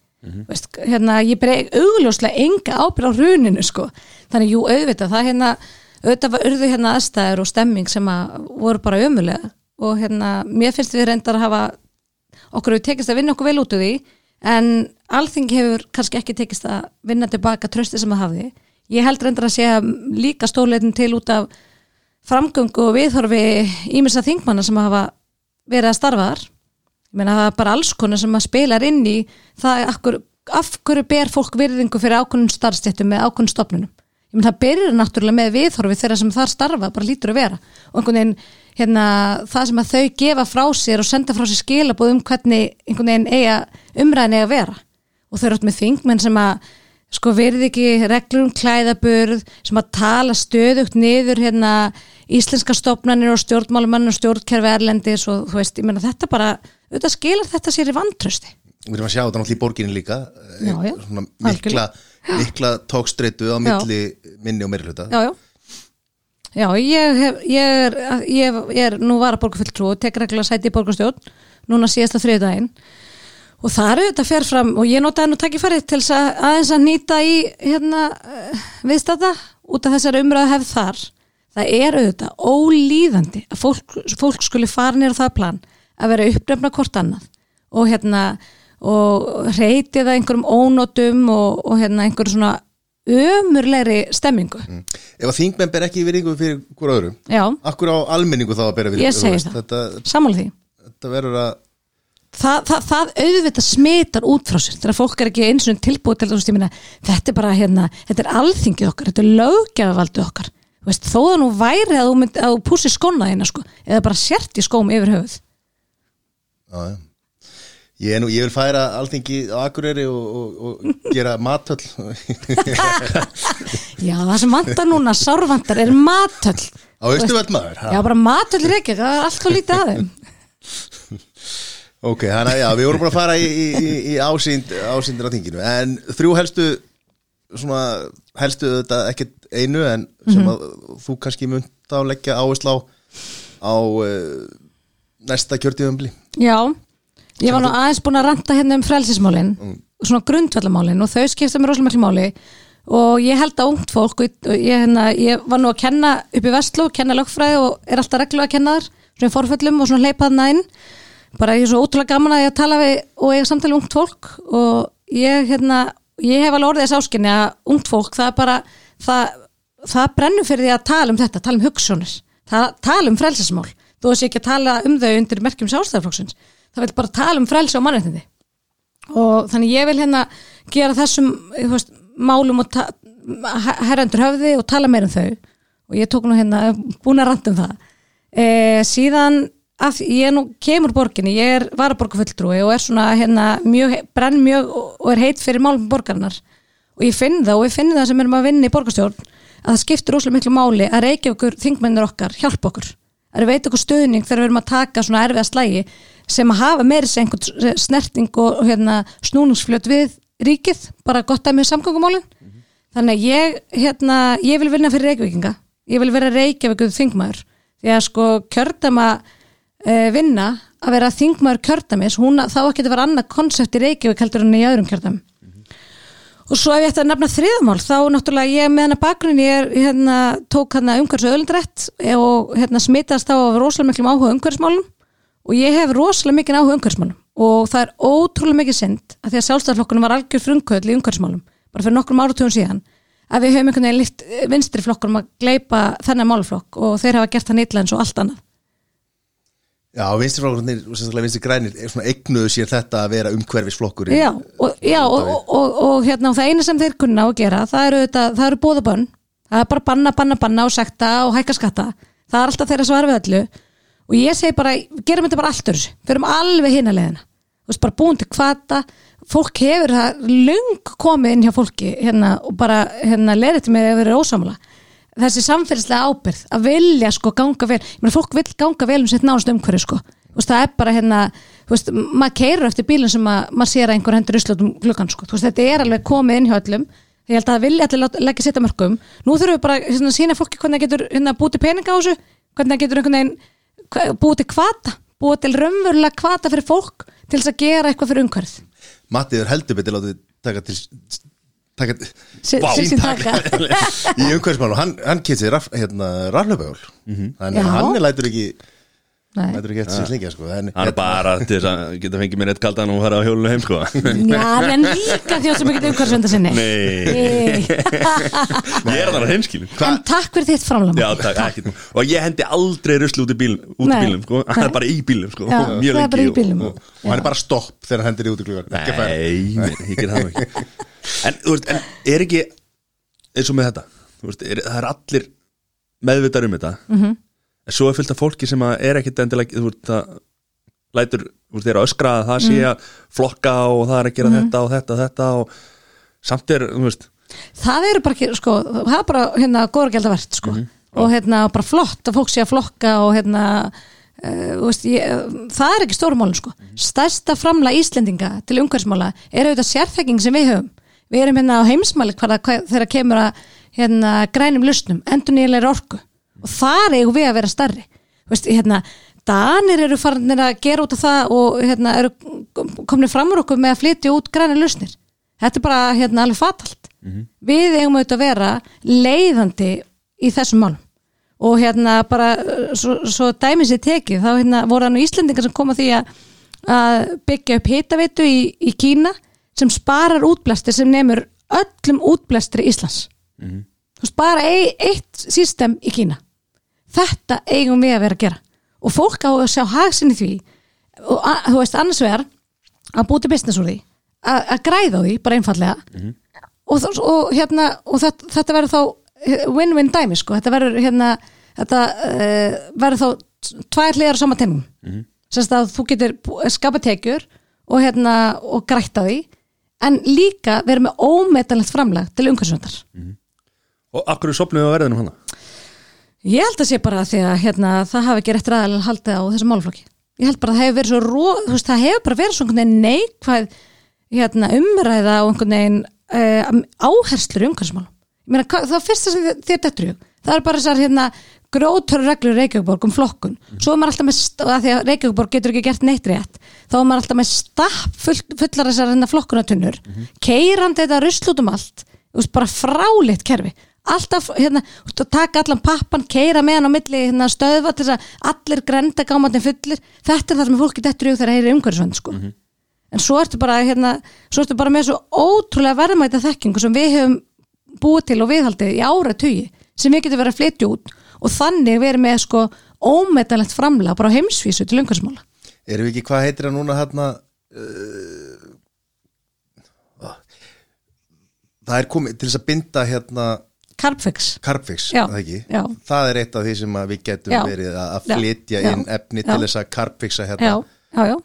Veist, hérna, ég breg augljóslega enga ábyrð á runinu sko. þannig jú auðvitað það hérna auðvitað var urðu hérna aðstæður og stemming sem að voru bara ömulega og hérna mér finnst við reyndar að hafa okkur hefur tekist að vinna okkur vel út úr því en alþingi hefur kannski ekki tekist að vinna tilbaka trösti sem það hafði. Ég held reyndar að sé líka stóleitin til út af framgöngu og viðhorfi ímessa þingmanna sem hafa verið að starfa þar. Ég meina það er bara alls konar sem að spilar inn í það akkur, af hverju ber fólk virðingu fyrir ákunnum starfstéttum með ákunnum stopnunum ég meina það byrjar náttúrulega með viðhorfi þeirra sem þar starfa bara lítur að vera. Og einhvern veginn hérna, það sem að þau gefa frá sér og senda frá sér skilabóð um hvernig einhvern veginn eiga umræðin eiga að vera. Og þau eru átt með þingmenn sem að sko verði ekki reglur um klæðaburð sem að tala stöðugt niður hérna íslenska stopnarnir og stjórnmálumann og stjórnkerfi erlendis og þú veist, ég meina þetta bara auðvitað skilar þetta sér í vantrösti við erum að sjá þetta náttúrulega í borginni líka eh, Já, já. svona mikla, mikla tókstreitu á milli minni og meiri hluta. Já, já. Já, ég, hef, ég, er, ég, ég er nú var að borgarfulltrú og tek reglulega sæti í borgarstjórn núna síðasta þriðdægin og það eru þetta fer fram og ég notaði nú takkifærið til að aðeins að nýta í hérna eh, viðstata út af þessari umræðu hefð þar. Það er auðvitað ólíðandi að fólk, fólk skuli fara nýr á það plan að vera uppnefna hvort annað. Og hérna og reytið að einhverjum ónotum og, og hérna einhverjum svona ömurlegri stemmingu ef að þingmenn ber ekki virðingu fyrir hver öðrum já, akkur á almenningu þá að bera virðingu? Ég segi það. þetta, sammála því. þetta verður að Þa, það, það auðvitað smitar út frá sér þegar fólk er ekki eins og tilbúið til þess að þetta er bara hérna, þetta er alþingið okkar þetta er löggjafavaldu okkar. Veist, þó það nú væri að þú, mynd, að þú pússi skona þína sko, eða bara sért í skóm yfir höfuð. Já. Ég, er nú, ég vil færa alþingi á Akureyri og, og, og gera matöll. Já, það sem vantar núna, sárvantar er matöll. Á Östuvöld maður? Já, bara matöll reykja, það er allt og lítið að þeim Ok, þannig að já, við vorum bara að fara í, í, í, í ásýnd, ásýndir á þinginu. En þrjú helstu svona helstu þetta ekkert einu en sem að þú kannski munt á að leggja áherslu á á uh, næsta kjörtíðumbli Já, ég var nú aðeins búin að ranta hérna um frelsismálin svona grundvallamálin og þau skipta mér rosalega miklu máli. Og ég held að ungt fólk og ég, hérna, ég var nú að kenna upp í Vestló, kenna lögfræði og er alltaf reglu að kenna þar svona forföllum og svona leipaðna inn bara ég er svo ótrúlega gaman að ég að tala við og er samtali ungt fólk og ég, hérna, ég hef alveg orðið þess áskinni að ungt fólk, það bara það, það brennur fyrir því að tala um þetta tala um hugssjónir, það, tala um frelsismál. Þú veist ekki að tala um þau undir merkjum sjálfstæðarflokksins, það vil bara tala um frelsi og mannréttindi. Og þannig ég vil hérna gera þessum veist, málum og herrendur höfði og tala meir um þau. Og ég tók nú hérna, búin að ranta um það. E, síðan að ég nú kemur borginni, ég er varaborgarfulltrúi og er svona hérna mjög, brenn mjög og er heit fyrir málum borgarinnar. Og ég finn það og ég finn það sem erum að vinna í borgarstjórn að það skiptir rosalega miklu máli að reykja okkur þingmennir okkar, hjálpa okkur. Að við veit okkur stöðning þegar við erum að taka svona erfiða slægi sem að hafa meiri sem einhvern snerting og, hérna, snúningsfljót við ríkið, bara gott að með samgöngumálin. Þannig að ég, hérna, ég vil vinna fyrir reykvíkinga ég vil vera reykjavíkuð þingmaður. Því að sko kjördama vinna að vera þingmaður kjördamis hún, þá ekki að vera annað konsept í reykjavík heldur en í öðrum kjördam og svo ef ég ætti að nefna þriðamál þá náttúrulega ég með hana bakgrunn ég er, hérna, tók hana umhverfis öðlundrætt og hérna, smitast þá af rosalega miklum áhuga umhverfismálum og ég hef rosalega mikið áhuga umhverfismálum. Og það er ótrúlega mikið synd að því að sjálfstæðarflokkunum var algjör frumkvöld í umhverfismálum bara fyrir nokkrum áratugum síðan að við höfum einhvern veginn vinstri flokkunum að gleipa þennan málflokk og þeir hafa gert það nýtla eins og allt annað Já, vinstirflokkurinn sérstaklega vinstir grænir er svona eignuðu sér þetta að vera umhverfisflokkurinn. Já, og, já, og, og, og, hérna, og það eina sem þeir kunna að gera það eru, eru bóðabönn það er bara banna, banna, banna og sekta og hækka skatta. Það er alltaf þeirra svar við öllu. Og ég segi bara, gerum þetta bara alltur fyrir alveg hinna leiðina. Þú veist, bara búin til kvata fólk hefur það lung komið inn hjá fólki hérna, og bara hérna, leirið til mig að vera ósamla þessi samfélagslega ábyrð að vilja sko ganga vel. Ég meina fólk vil ganga vel um sitt nánast umhverju sko. Veist, það er bara hérna veist, maður keirur eftir bílum sem að, maður sér að einhver hendur uslötum gluggan sko. Veist, þetta er alveg komið inn hjá öllum. Ég held að það vilja allir leggja sitt að mörgum nú þurfum við bara hérna, að sína fólki hvernig það getur hérna, búið til peninga á þessu hvernig það getur einhvern veginn til kvata búið til raunverulega kvata fyrir fólk til þess að gera eitthvað fyrir betur látið taka sín taka. í umhverfismálu, hann, hann kýtt sér raf, hérna, raflöfbjól þannig Já. að hann lætur ekki Nei. lætur ekki eftir sér slingja sko. Hann er bara til þess að geta fengið mér eitt kaldan og fara á hjólinu heim sko Já, en líka þjóð sem ekki umhverfisvenda sinni Nei, Nei. ég er þannig hinskilin En takk fyrir þitt framlega. Og ég hendi aldrei rusli út í bílum, út í Nei. bílum sko. Hann er bara í bílum sko. Já, Mjög það er bara í lengi og- bílum. og- og hann er bara stopp þegar hann hendur í út í klugan Nei, ég ger það ekki En, veist, en er ekki eins og með þetta veist, er, það er allir meðvitar um þetta. -hmm. en svo er fullt af fólki sem er ekkit endilega þú veist, það lætur, eru að öskra að það sé að flokka og það er að gera þetta og þetta og þetta og samt er, þú veist. Það eru bara sko, það er bara hérna verðt, sko. Og hérna bara flott að fólk sé að flokka og hérna uh, veist, ég, það er ekki stórumálun, sko. Stærsta framla Íslendinga til umhverfsmála er auðvitað sérþekking sem við höfum við erum hérna á heimsmæli þegar kemur að hérna grænum lusnum, endur nýjulegri orku. Og þar eigum við að vera starri veist, hérna, Danir eru farinir að gera út af það og hérna eru komnir fram úr okkur með að flytja út græna lusnir þetta er bara hérna alveg fatalt. Við eigum auðvitað að vera leiðandi í þessum málum. Og hérna bara svo, svo dæmis ég tekið þá hérna voru hann Íslendingar sem koma því að, að byggja upp hitaveitu í, í Kína sem sparar útblæstir sem nemur öllum útblæstri Íslands. Þú veist bara ei, eitt system í Kína. Þetta eigum við að vera að gera. Og fólk á að sjá hagsinni því. Og þú veist annars vegar að búti business úr því að græða því bara einfallega og, þ- og hérna og þetta, þetta verður þá eh, win-win dæmi sko, þetta verður hérna þetta uh, verður þá tvær hliðar á sama tennum mm -hmm. sérst að þú getur skapa tekjur og hérna og grætta því en líka verður með ómetanlegt framlag til umhverfisvöndar og akkur er sopnið á verðinu hana Ég held að sé bara því að hérna, það hafi ekki rétt ræðilega haldið á þessu málflokki. Ég held bara að það hefur verið svo ró, veist, það hefur bara verið svo einhvern veginn neikvæð hérna, umræða og einhvern veginn uh, áherslur umhverfismálum. Ég meina, það fyrsta sem þér- dettur það er bara þessar hérna grótöru reglur Reykjavíkborg um flokkun. Svo er maður alltaf með, að því að Reykjavíkborg getur ekki gert neitt rétt, þá er maður alltaf með stapp full, fullar þessar hérna flokkunatunnur keirandi þetta rusl út um allt bara fráleitt kerfi. Alltaf, hérna, taka allan pappan keira með hann á milli hérna, stöðva til þess að allir grenda gámatinn fullir. Þetta er það sem fólki dettur í þegar heyri umhverfisvönd sko. en svo ertu bara hérna, svo ertu bara með svo ótrúlega verðmæta þekkingu sem við höfum búið til og viðhaldið í ára tugi sem við getum verið að flytja út og þannig verið með sko ómetanlegt framlega bara á heimsvísu til umhverfismála. Erum við ekki, hvað heitir það núna hérna uh, Það er komið til þess að binda hérna Carbfix Carbfix, Já, það. Það er eitt af því sem við getum Já. verið að flytja já, inn efni til þess að Carbfixa hérna. Já, já, já.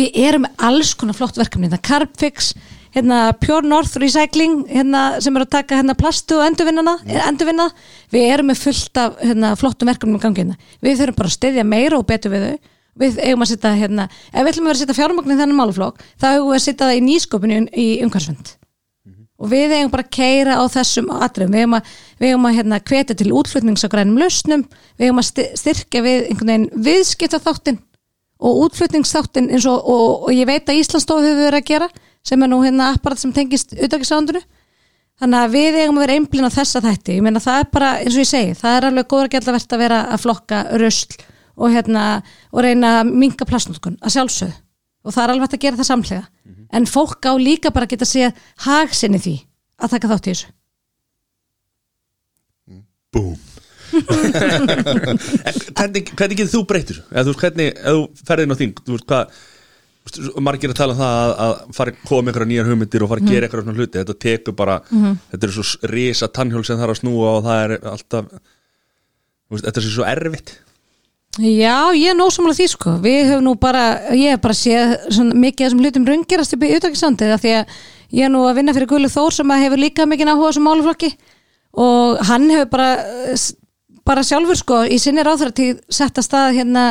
við erum með alls konar flott verkefni hérna Carbfix, hérna Pure North Recycling, hérna sem er að taka hérna plastu og endurvinnana, endurvinna. Við erum með fullt af hérna, flottum verkefnum í gangi hérna, við þurfum bara að styðja meira og betur við þau. Við eigum að setja hérna, ef við ætlum að vera að setja fjármagnin þennan máluflokk, þá eigum við að setja það í nýsköpunni í umhverfsvend og við eigum bara að keira á þessum atriðum, við eigum að, við eigum að hérna, hvetja til útflutnings á grænum lausnum. Við eigum að styrkja við einhvern veginn viðskipta þáttin og útflutningsþáttin eins og, og, og ég veit að Íslandsstofu hefur verið að gera sem er nú hérna apparat sem tengist utakissándunu þannig að við eigum að vera einblinn á þessa þætti. Ég meina það er bara, eins og ég segi, það er alveg góður að verðt að vera að flokka rusl og hérna, og reyna að minka plastnótkun, að sjálfsögðu. Og það er alveg hægt að gera það samhlega en fólk á líka bara að geta séð hagsinni því að taka þátt í þessu. Búm. Hvernig, hvernig getur þú breytir eða þú veist hvernig, ef þú ferðin á þing þú veist hvað margir að tala um það að, að fara að koma einhverja nýjar hugmyndir og fara að gera einhverja svona hluti. Þetta tekur bara, þetta er svo risa tannhjól sem það er að snúa og það er alltaf veist, þetta er svo erfitt. Já, ég er nósamlega því sko. Við höfum nú bara, ég hef bara séð svona, mikið af þessum hlutum raungerast upp í utakisandið því að ég er nú að vinna fyrir Gullu Þór sem hefur líka mikið áhuga á þessum máluflokki og hann hefur bara bara sjálfur sko í sinni ráþrættíð sett að stað hérna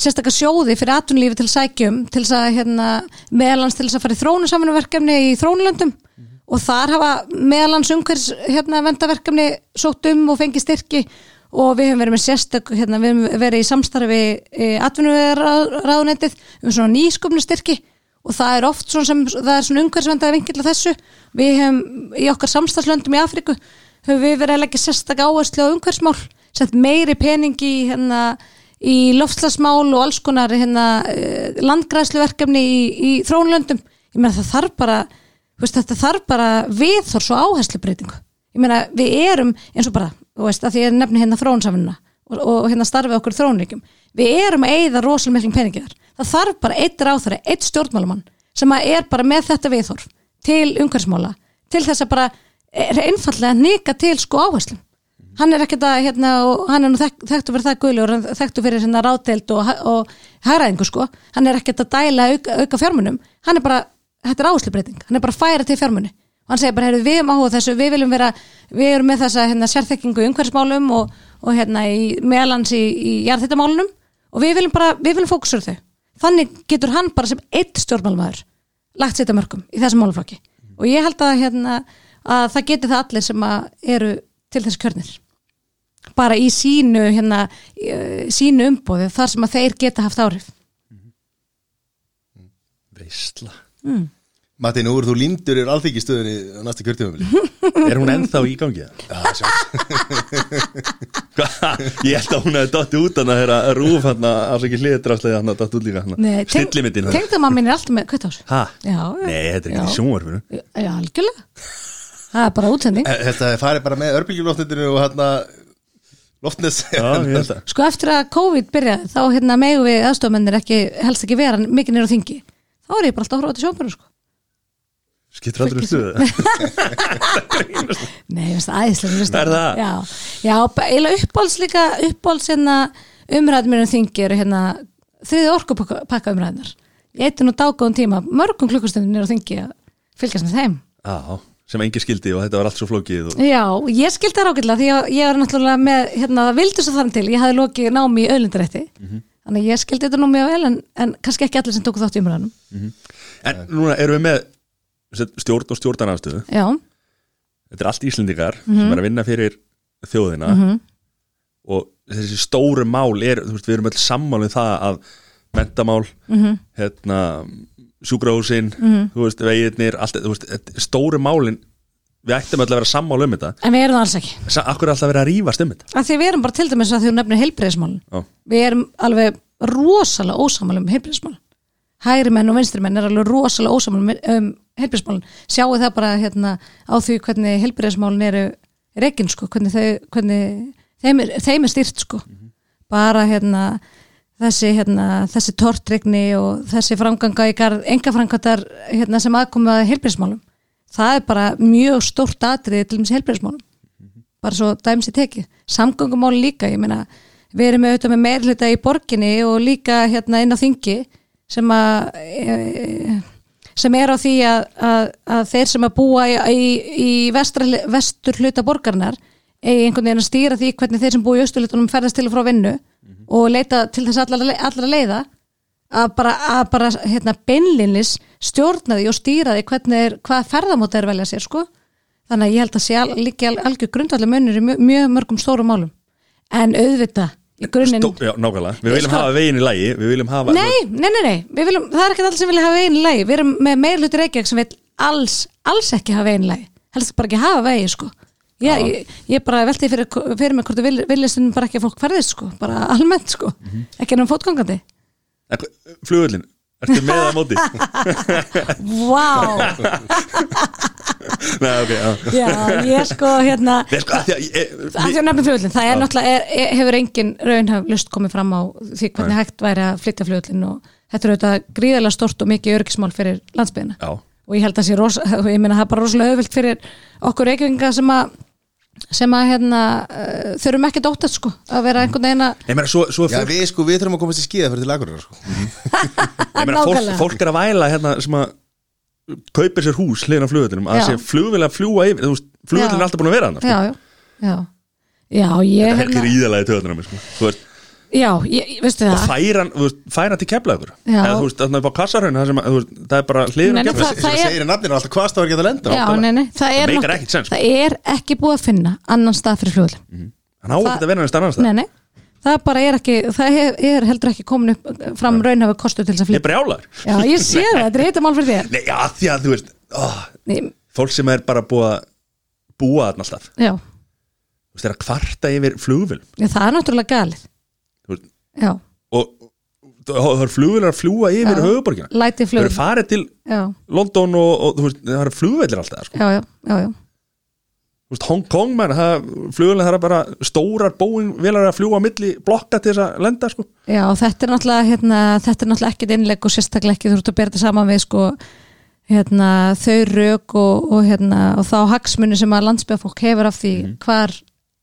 sérstakar sjóði fyrir atvinnlífi til sækjum til þess að hérna meðalans til þess að fara í þrónusaminu í þrónulöndum og þar hafa meðalans umhvers hérna vendaverkefni sótt um og fengið styrki. Og við höfum verið með sérstök hérna, við höfum verið í samstarfi e, atvinnuráðunetið um svona nýsköpnu styrki og það er oft svona sem, það er svona umhverfisvendaði vingill á þessu. Við höfum í okkar samstagslöndum í Afríku höfum við verið að leggja sérstak áherslu á umhverfismál sett meiri pening í hérna í loftslagsmál og alls konar hérna, eh, landgræsluverkefni í, í þrónlöndum ég meina það þarf bara veist, þetta þarf bara viðþórs og áherslubreitingu ég meina við erum eins og bara, þú veist, að því ég nefni hérna þrónsamvinna og, og hérna starfið okkur þrónríkjum við erum að eyða rosalega miklum peningi þar. Það þarf bara eitt ráþari, eitt stjórnmálamann sem að er bara með þetta viðþorf til umhverfsmála, til þess að bara er einfallega nika til sko áherslum hann er ekkert að hérna hann er nú þekk, þekktu fyrir það guðlegur hann þekktu fyrir hérna ráðdeild og, og hagræðingu sko, hann er ekkert að dæla auka, auka fjármunum, hann er bara þetta er áherslubreyting, hann er bara að færa til fjármuni. Og hann segir bara, við erum áhuga þessu. Við viljum vera, við erum með þessa hérna, sérþekkingu í umhverfsmálum og, og hérna meðalans í, í jarðhittamálunum og við viljum bara, við viljum fókusur þau. Þannig getur hann bara sem eitt stjórnmálmaður lagt sér þetta mörgum í þessum máluflokki og ég held að, hérna, að það geti það allir sem að eru til þess kjörnir. Bara í sínu hérna, í, sínu umbóði þar sem að þeir geta haft áhrif. Veistla Matti, nú eru þú lindur í alþykistöðunni á næsta kjörtíðumili er hún ennþá í gangi? Það? Já, sjá ég held að hún hefði dotti út hana þegar rúf hann að það ekki hliðdrafslega hann að dotti út líka hann stillimyndin hann Tengdamam minn er alltaf með kvöt á sig ha? Já, nei, þetta er ekki í sjónvarfinu Já, algjörlega Það er bara útsending. Þetta farið bara með örbylgjulóftnitinu og hérna loftnes Sko eftir að COVID byrjaði þá hérna megu við aðstofmennir ekki, helst ekki vera mikið nýr á þingi. Þá er ég bara alltaf að horfa til sjónbjörn sko. skiptir aldrei um stuðu Nei, ég veist veist Er það? Já, já eiginlega uppáhalds líka uppáhalds hérna umræðum mér um þingi eru hérna þriði orkupakka umræðinar Ég eitti nú dágóðum tíma mörgum klukkustundin nýr á þingi að fylgjast með þeim. Já, sem engi skildi og þetta var allt svo flókið og... Já, ég skildi það rákilega því að ég var náttúrulega með, hérna, það vildu svo þannig til, ég hafði lokið námi í auðlindarétti, þannig að ég skildi þetta nú mjög vel en, en kannski ekki allir sem tóku þátt í umræðanum. en núna erum við með stjórn og stjórnarnafstöðu já, þetta er allt Íslendingar Mhm. sem er að vinna fyrir þjóðina. Og þessi stóru mál er, þú veist, við erum öll sammálið það að mentamál Mhm. hérna veist, veginnir allt, þú veist, þetta- stóru málin. Við ættum öll að vera sammála um þetta. En við erum alls ekki. Akkur er alltaf verið að rífast um þetta? Af því við erum bara til dæmis að þú nefnir heilbreyðismálin Já. við erum alveg rosalega ósamal um heilbreyðismálin hægri menn og vinstri menn er alveg rosalega ósamal um, um heilbreyðismálin sjáu það bara hérna á því hvernig heilbreyðismálin eru reygin sko, hvernig, þau, hvernig þeim, er, þeim er styrt sko. Bara hérna þessi, hérna, þessi tortrygni og þessi framganga í garð enga framgangar hérna, sem aðkomið að heilbreyðismálum það er bara mjög stórt atriði til þessi heilbreyðismálum bara svo dæmis í tekið. Samgöngumáli líka, ég meina við erum auðvitað með meirhluta í borginni og líka hérna inn á þingi sem að e, sem er á því að, að, að þeir sem að búa í, í, í vestra, vestur hluta borgarnar eigi einhvern veginn að stýra því hvernig þeir sem búa í austurlutunum ferðast til og frá vinnu og leita til þess allra, allra leiða að bara, að bara hérna, beinlinnis stjórna því og stýra því hvernig er, hvað ferðamóta er velja sér sko. Þannig að ég held að sé al, líka al, algjör grundvallar munur í mjög, mjög mörgum stórum málum. En auðvitað í grunninn nákvæmlega, við viljum Sko- hafa veginn í lægi hafa Nei, nei, nei, nei, viljum, það er ekki allir sem vilja hafa einu lagi. Við erum með meir hluti reykjag sem vil alls, alls ekki hafa einu lagi. Helst bara ekki hafa vegi, sko Já, ég, ég bara velti fyrir, fyrir mig hvort þú vil- viljast en bara ekki að fólk ferðist, sko Bara almennt, sko. Mhm. Ekki ennum fótgangandi. Flugullin, ertu með að móti? Vá, Nei, ok, já. Já, ég sko, hérna Nei, sko, að því að Það er nefnum flugvöllin, það er náttúrulega er, hefur engin raunhaf lust komið fram á því hvernig hægt væri að flytja flugvöllin og þetta er auðvitað gríðarlega stort og mikið örgismál fyrir landsbyðina Já, og ég held að sé rosa, og ég meina það er bara rosalega auðvilt fyrir okkur reykjöfinga sem að sem að hérna uh, þurfum ekki dóttast sko að vera einhvern veginn að Nei, meina, svo, svo er Já, fólk, við sko, við þurfum að komast í skíða fyrir til Akureyrar sko. ég meina, fólk, Nákvæmlega. fólk er að væla hérna sem að kaupir sér hús hliðin á flugullinum að sé flugvill að fljúa yfir þú veist, flugvillin Já. er alltaf búin að vera hann já, já, já já, ég Þetta er hérna gríðalega í töðunum sko. Þú veist, já, ég, veistu og það? færa hann, þú veist, færa hann til keflaður Já. eða þú veist, að það, sem að, þú veist, það er bara á nei, keflaður það- sem er- segir í nafninu alltaf hvað stáður geta lenda já, nei, nei, það er, meikar náttúrulega- ekkert sens, sko. það er ekki búið að finna annan stað fyrir flugvöllin hann á ekki að vera hann stannast nei, nei, það bara er ekki það er, er heldur ekki komin upp fram raunhafi kostu til þess að ég er flytja. brjálar já, ég sé það, þetta er eitthvað mál fyrir þér. Nei, já, því að þú veist ó, Nei, fólk sem er bara búið að búa þarna alltaf. Já, þú veist, er að kvarta yfir já, það er náttúrulega galið já, og það er flugvillar að fljúa yfir höfuborgina þau eru farið til já, London og, og veist, það eru flugvillir alltaf sko. já, já, já, já. Þú veist, Hong Kong, man, það, það er bara stórar bóin vilar að fljúa milli blokka til þess að lenda sko. Já, þetta er náttúrulega, hérna, þetta er náttúrulega ekkit innlegg og sérstaklega ekki þú ert að bera þetta saman við sko, hérna, þau rauk og, og, hérna, og þá hagsmunni sem að landsbyggafólk hefur af því hvar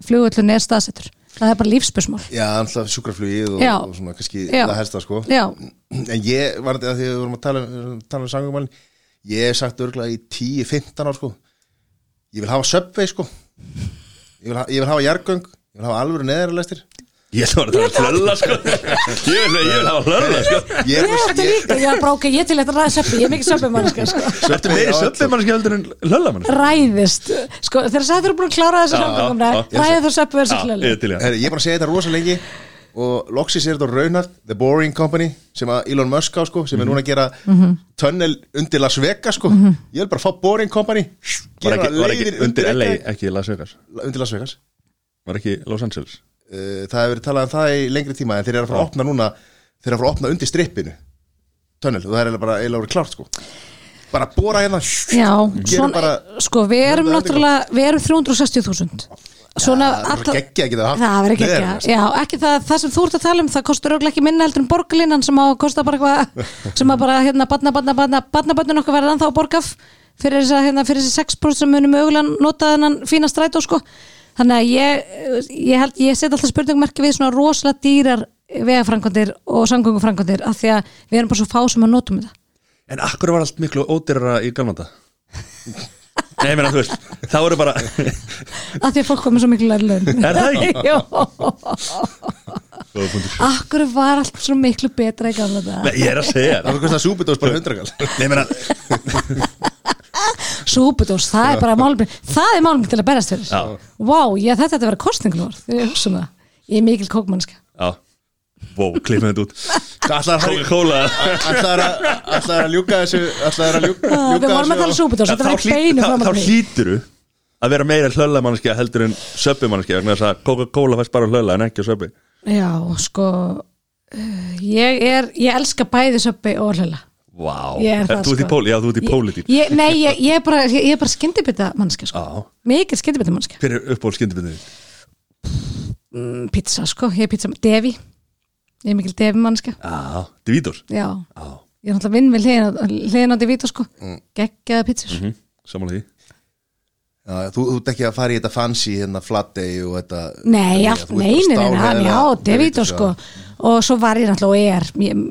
flugvöllun er staðsettur. Það er bara lífspursmál. Já, alltaf sjúkraflugið og, og svona kannski Já. það helsta sko. Já, En ég var þetta að við vorum að tala, tala um sangumælin Ég hef sagt örgulega í 10-15 ár sko. Ég vil hafa söpvei sko. Ég vil, ha ég vil hafa jargöng Ég vil hafa alvöru neðarlæstir ég ætla að vera að hlölla sko. ég, vil, ég hafa hlölla sko. Ég er ég er þetta líka, já, bara ok, ég til þetta ræða söppi, ég er mikið söppi mannska, sko. Svo ertu meiri söpfið mannski heldur en hlölla mannski Ræðist, sko, þegar það eru búin að klára þessu já. ræðið þú söppi versus hlölu. ég er ég er bara að segja þetta rosa lengi og loksis er þetta raunhæft The Boring Company sem að Elon Musk á sko sem er núna að gera tunnel undir Las Vegas sko ég vil bara fá Boring Company var ekki, undir Las Vegas ekki Uh, það hefur verið talað um það í lengri tíma en þeir eru að fara að opna núna þeir eru að fara að opna undir strippinu. Tunnel og það er bara eiginlega verið klárt sko. Bara bóra hérna Já, svona, bara- sko, við erum náttúrulega, við erum 360.000 Svona það er alla- geggja ekki það? Það verður ekki ekki, já, ekki það, það sem þú ert að tala um, það kostur auðvitað ekki minna heldur en borgarlinnan sem á að kosta bara eitthvað, sem að bara hérna badna, badna, badna, badna, badna okkar verða ennþá að borgaf fyrir þess að hérna fyrir þessi 6% sem munum mögulega nota þennan fína strætó sko. Þannig að ég, ég held, ég set alltaf spurningmerki við svona rosalega dýrar vegafrangandir og samgöngufrangandir af því að við erum bara svo fá sem að notum þetta. En akkur var allt miklu ódýrara í galmanda? Nei, ég meina, þú veist, þá eru bara Af því að fólk komið svo miklu læri laun. Er það ekki? Jó. Akkur var allt svo miklu betra í þetta. Nei, ég er að segja það var kostað súbitós bara hundrakall Nei, ég meina súpudós, það er bara málum það er málum til að berast fyrir. Já. Vá, ég þetta þetta vera kostningun þegar ég hugsa um það. Ég er mikil kókmannska Já, wow, klippum þetta út. Ætlaðir að- Coca-Cola. Ætlaðir að ætlaðir að ljúka þessu ætlaðir að ljúka, Já, ljúka Við vorum að tala súpudós, Já, þetta var ekki beinu þá- fram Þá að mig hlýturu að vera meira hlölla heldur en söppi mannskja vegna þess að Coca-Cola fæst bara hlölla en ekki á söppi. Já, sko uh, ég er, ég elska bæði söppi og hlöla Vá, er þú ert í sko. pól, já, þú ert í pólitík. ég, Nei, ég, ég er bara, bara skyndibita mannskja sko. Já, Mikil skyndibita mannskja hver er uppból skyndibindið? mm, Pizza, sko, ég er pizza Devi. Ég er mikil Devi mannskja Já, Divítor Já, Já, ég er náttúrulega vinn við hliðin hliðin á Devito sko. Geggjaða pizzur. Hm, samanlega því Já, þú, ert ekki að fara í þetta fancy hérna flattey og þetta Nei, Já, allt, þú ert nei, nei, nei, bara hann, já, Devito sko. og svo var ég náttúrulega og ég er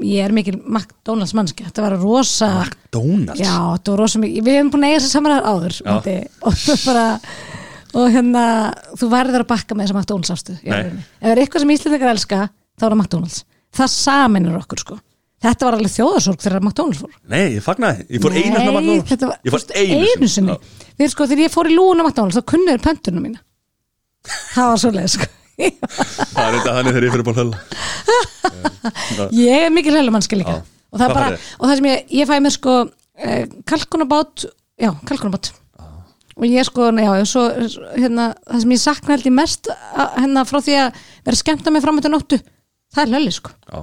ég, er mikil McDonalds mannski þetta var rosa Donuts já, þetta var rosa mikil, við hefum búin að eiga þess að samræðar áður og þú bara og hérna, þú verður að bakka með þessa McDonalds Nei. ef það er eitthvað sem Íslandingar elska, þá er það McDonalds. Það saminur okkur sko þetta var alveg þjóðarsorg þegar McDonalds fór. Nei, ég fagnaði, ég fór einu Nei, McDonald's. þetta var, Ég fór einu, einu sinni. Já. Við sko, þegar ég fór í lúna McDonalds þá kunniður pöntunum mína. Það var svoleið sko. Það er þetta þannig þegar ég fyrir búin hölla Ég er mikil helumannski líka. Og það, bara, og það sem ég, ég fæ mér sko eh, kalkunabát Já, kalkunabát. Og ég sko, já, svo, hérna, það sem ég sakna held ég mest að- hérna frá því að vera skemmta mig fram eftir nóttu það er lölli sko. Já.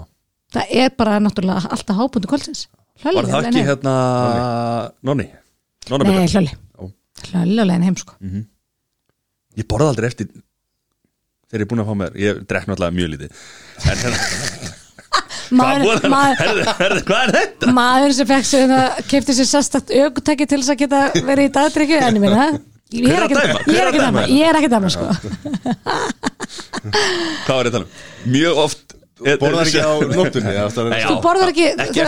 Það er bara náttúrulega alltaf hábundu kvöldsins Var það ekki hérna Nonni? Nei, Björn? hlölli Já. Hlölli á leiðin heim sko Ég borði aldrei eftir þegar ég er búin að fá mér Ég drekk náttúrulega mjög lítið En hérna, hvað, maður, voru- maður, herðu, herðu, hvað er þetta? maður sem fekk sér það kefti sér sérstakt augutæki til þess að geta verið í dagdrykju en ég minna ég er að ekki dæma? ég er að ekki dæma ég er ekki dæma sko Hvað var að tala um? Mjög oft borðar ekki á nóttunni er- þú borðar ekki, Ekki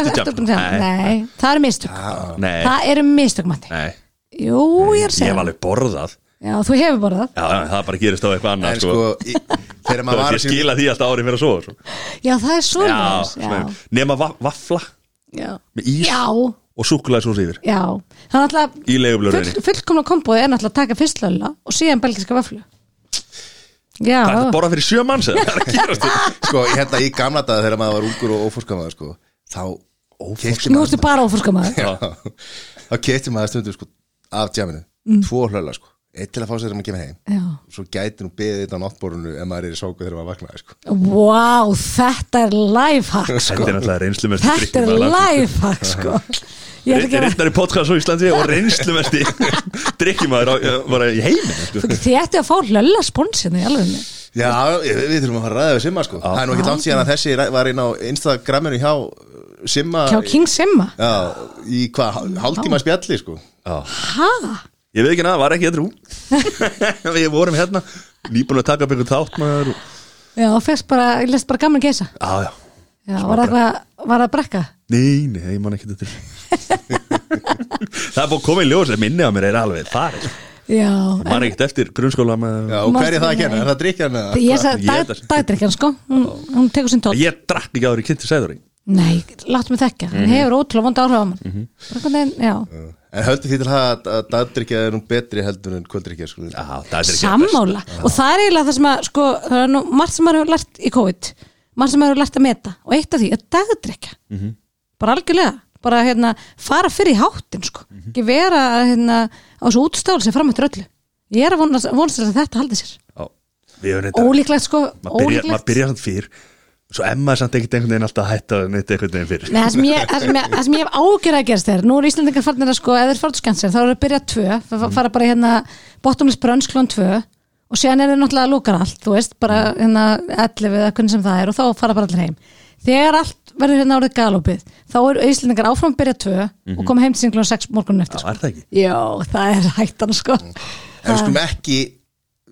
Nei. það eru mistök. Nei, það eru mistök Matti. Nei. Jú, ég er að Ég segja hef það. alveg borðað. Já, þú hefur borðað. Já, já, það bara gerist á eitthvað annað sko, sko. þegar maður var Ég skila því alltaf árið fyrir að sofa sko. já, það er svo Já, svona, nema va vafla. Já, með ís já, og súkulæði svo yfir. Já. Það er náttúrulega í leigublöðinni full, fullkomna komboði er náttúrulega að taka fyrst lölla og síðan belgiska vöflu já, Hvað er þetta borðað fyrir sjö manns þetta? sko, hérna í gamla daga þegar maður var ungur og óforskamaður sko, þá kefti nú ertu bara óforskamaður Já, þá kefti maður stundu sko, af djaminu, tvo hlölla sko eitt til að fá sér þegar maður kemur heim já svo gæti nú beðið þetta á náttborunu ef maður er í sóku þegar maður vaknaði sko. Vá, þetta er lifehack Þetta sko. er náttúrulega reynslumest Þetta er lifehack sko. Að Rittari podcast á Íslandi og reynslumesti drikkjumæður var í heiminn sko. Þið ættu að fá lölla sponsinu í alveg Já, við, við þurfum að fara að ræða við Simma sko. það er nú ekki langt síðan að þessi var inn á Instagraminu hjá Simma Hjá King Simma Já, í hvað, hálftíma spjalli sko. Ha? Ég veit ekki hana, var ekki eitthrú Við vorum hérna nýbúin að taka maður og- Já, fyrst bara, ég lest bara gaman geisa Já, já Já, var það það brekka? Nei, nei, ég man ekki þetta til Það er búin að koma í ljós en minni á mér er alveg farið. Já, Man er ekkert eftir grunnskóla með Já, og hver er það að kenna? Er það drikjan? eða? ég sagði Ég held dag, að- dagdrykjan sko. Hún, hún tekur sinn tól Ég drakk ekki áður í kynnti sæður Nei, láttu mig þekka, hann hefur ótrúlega vonda áhrif á mann. Mhm. Veginn, Já, En höldu því til að, að dagdrykja er nú betri heldur en kvöldrykja sko. Það er sammála. Og það er eiginlega það sem að sko, það er nú margt sem maður hefur lært í COVID. Margt sem maður hefur lært að meta. Og eitt af því er dagdrykja Mhm. bara algjörlega, bara hérna fara fyrir háttin sko, Mhm. ekki vera hérna á þessu útstáli sem fram eftir öllu. Ég er að vonast vonast að þetta haldi sér. Reynda ólíklegt sko, Maður byrja, samt fyrr. Svo Emma er samt ekkert einhvern veginn alltaf að hætta neitt einhvern veginn fyrr. Nei, það sem ég, það sem ég, það sem ég hef ágjörð að gerast þér nú er Íslandingar farnir að sko, ef þeir farið skensir þá er að byrja tvö, það fara bara hérna bottomless brunch klón tvö og síðan er þeir náttúrulega að lúkar allt, þú veist bara hérna 11 eða hvernig sem það er og þá fara bara allir heim þegar allt verður hérna árið galopið þá eru Íslandingar áfram að byrja tvö og koma heim til sín klón 6 morgunum eftir Já, sko. er það ekki? Já, það er hættan sko. En við skulum ekki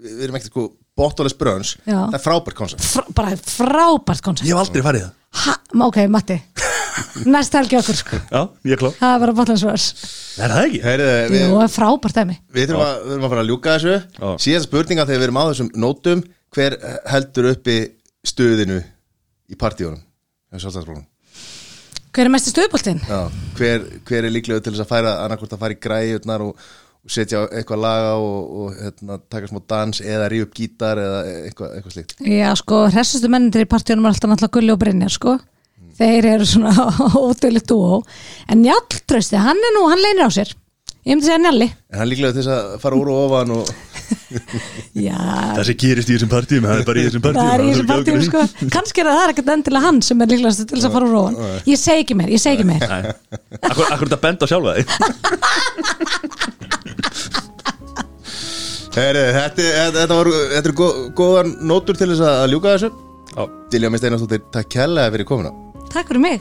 Við erum ekki sko Bottoles brönns Já. Það er frábært koncept Frá, bara frábært koncept Ég hef aldrei farið það. Ha, ok, Matti. Næst helgi okkur sko. Já, ég er klár. Það er bara bottomless Er það ekki? Heyrðu, Jú, við, það er frábært dæmi. við, þurfum að, að fara að ljúka þessu. Já. Síðast spurninga þegar við erum á þessum nótum Hver heldur uppi stöðinu í partíunum? Sjálfstæðsbrónum Hver er mesti stöðboltinn? Já, hver, hver er líklega til þess að færa annarkvort að fara í græjurnar og, setja á eitthvað laga og, og hérna, taka smá dans eða ríða upp gítar eða eitthvað, eitthvað slíkt Já, sko, hressustu mennindir í partíunum er alltaf náttúrulega Gulli og Brynjar, sko. Þeir eru svona ódöðlegt dúó. En Njall, trösti, hann er nú, hann leynir á sér. Ég myndi segja Njalli. en hann líklega til þess að fara úr og ofan og Það sem gerist í þessum partíum, það er bara í þessum partíum það er í þessum partíum, sko. Kannski er það ekkert endilega hann sem er líklegast til þess að fara úr ofan. Ég segi ekki meir, ég segi ekki meir. Akkur, akkur þetta benda á sjálfa þig Heri, þetta, þetta, þetta, var, þetta er gó, góðan nótur til þess að ljúka þessu. Dilja Mist Einarstóttir, takk kærlega fyrir komuna Takk fyrir mig.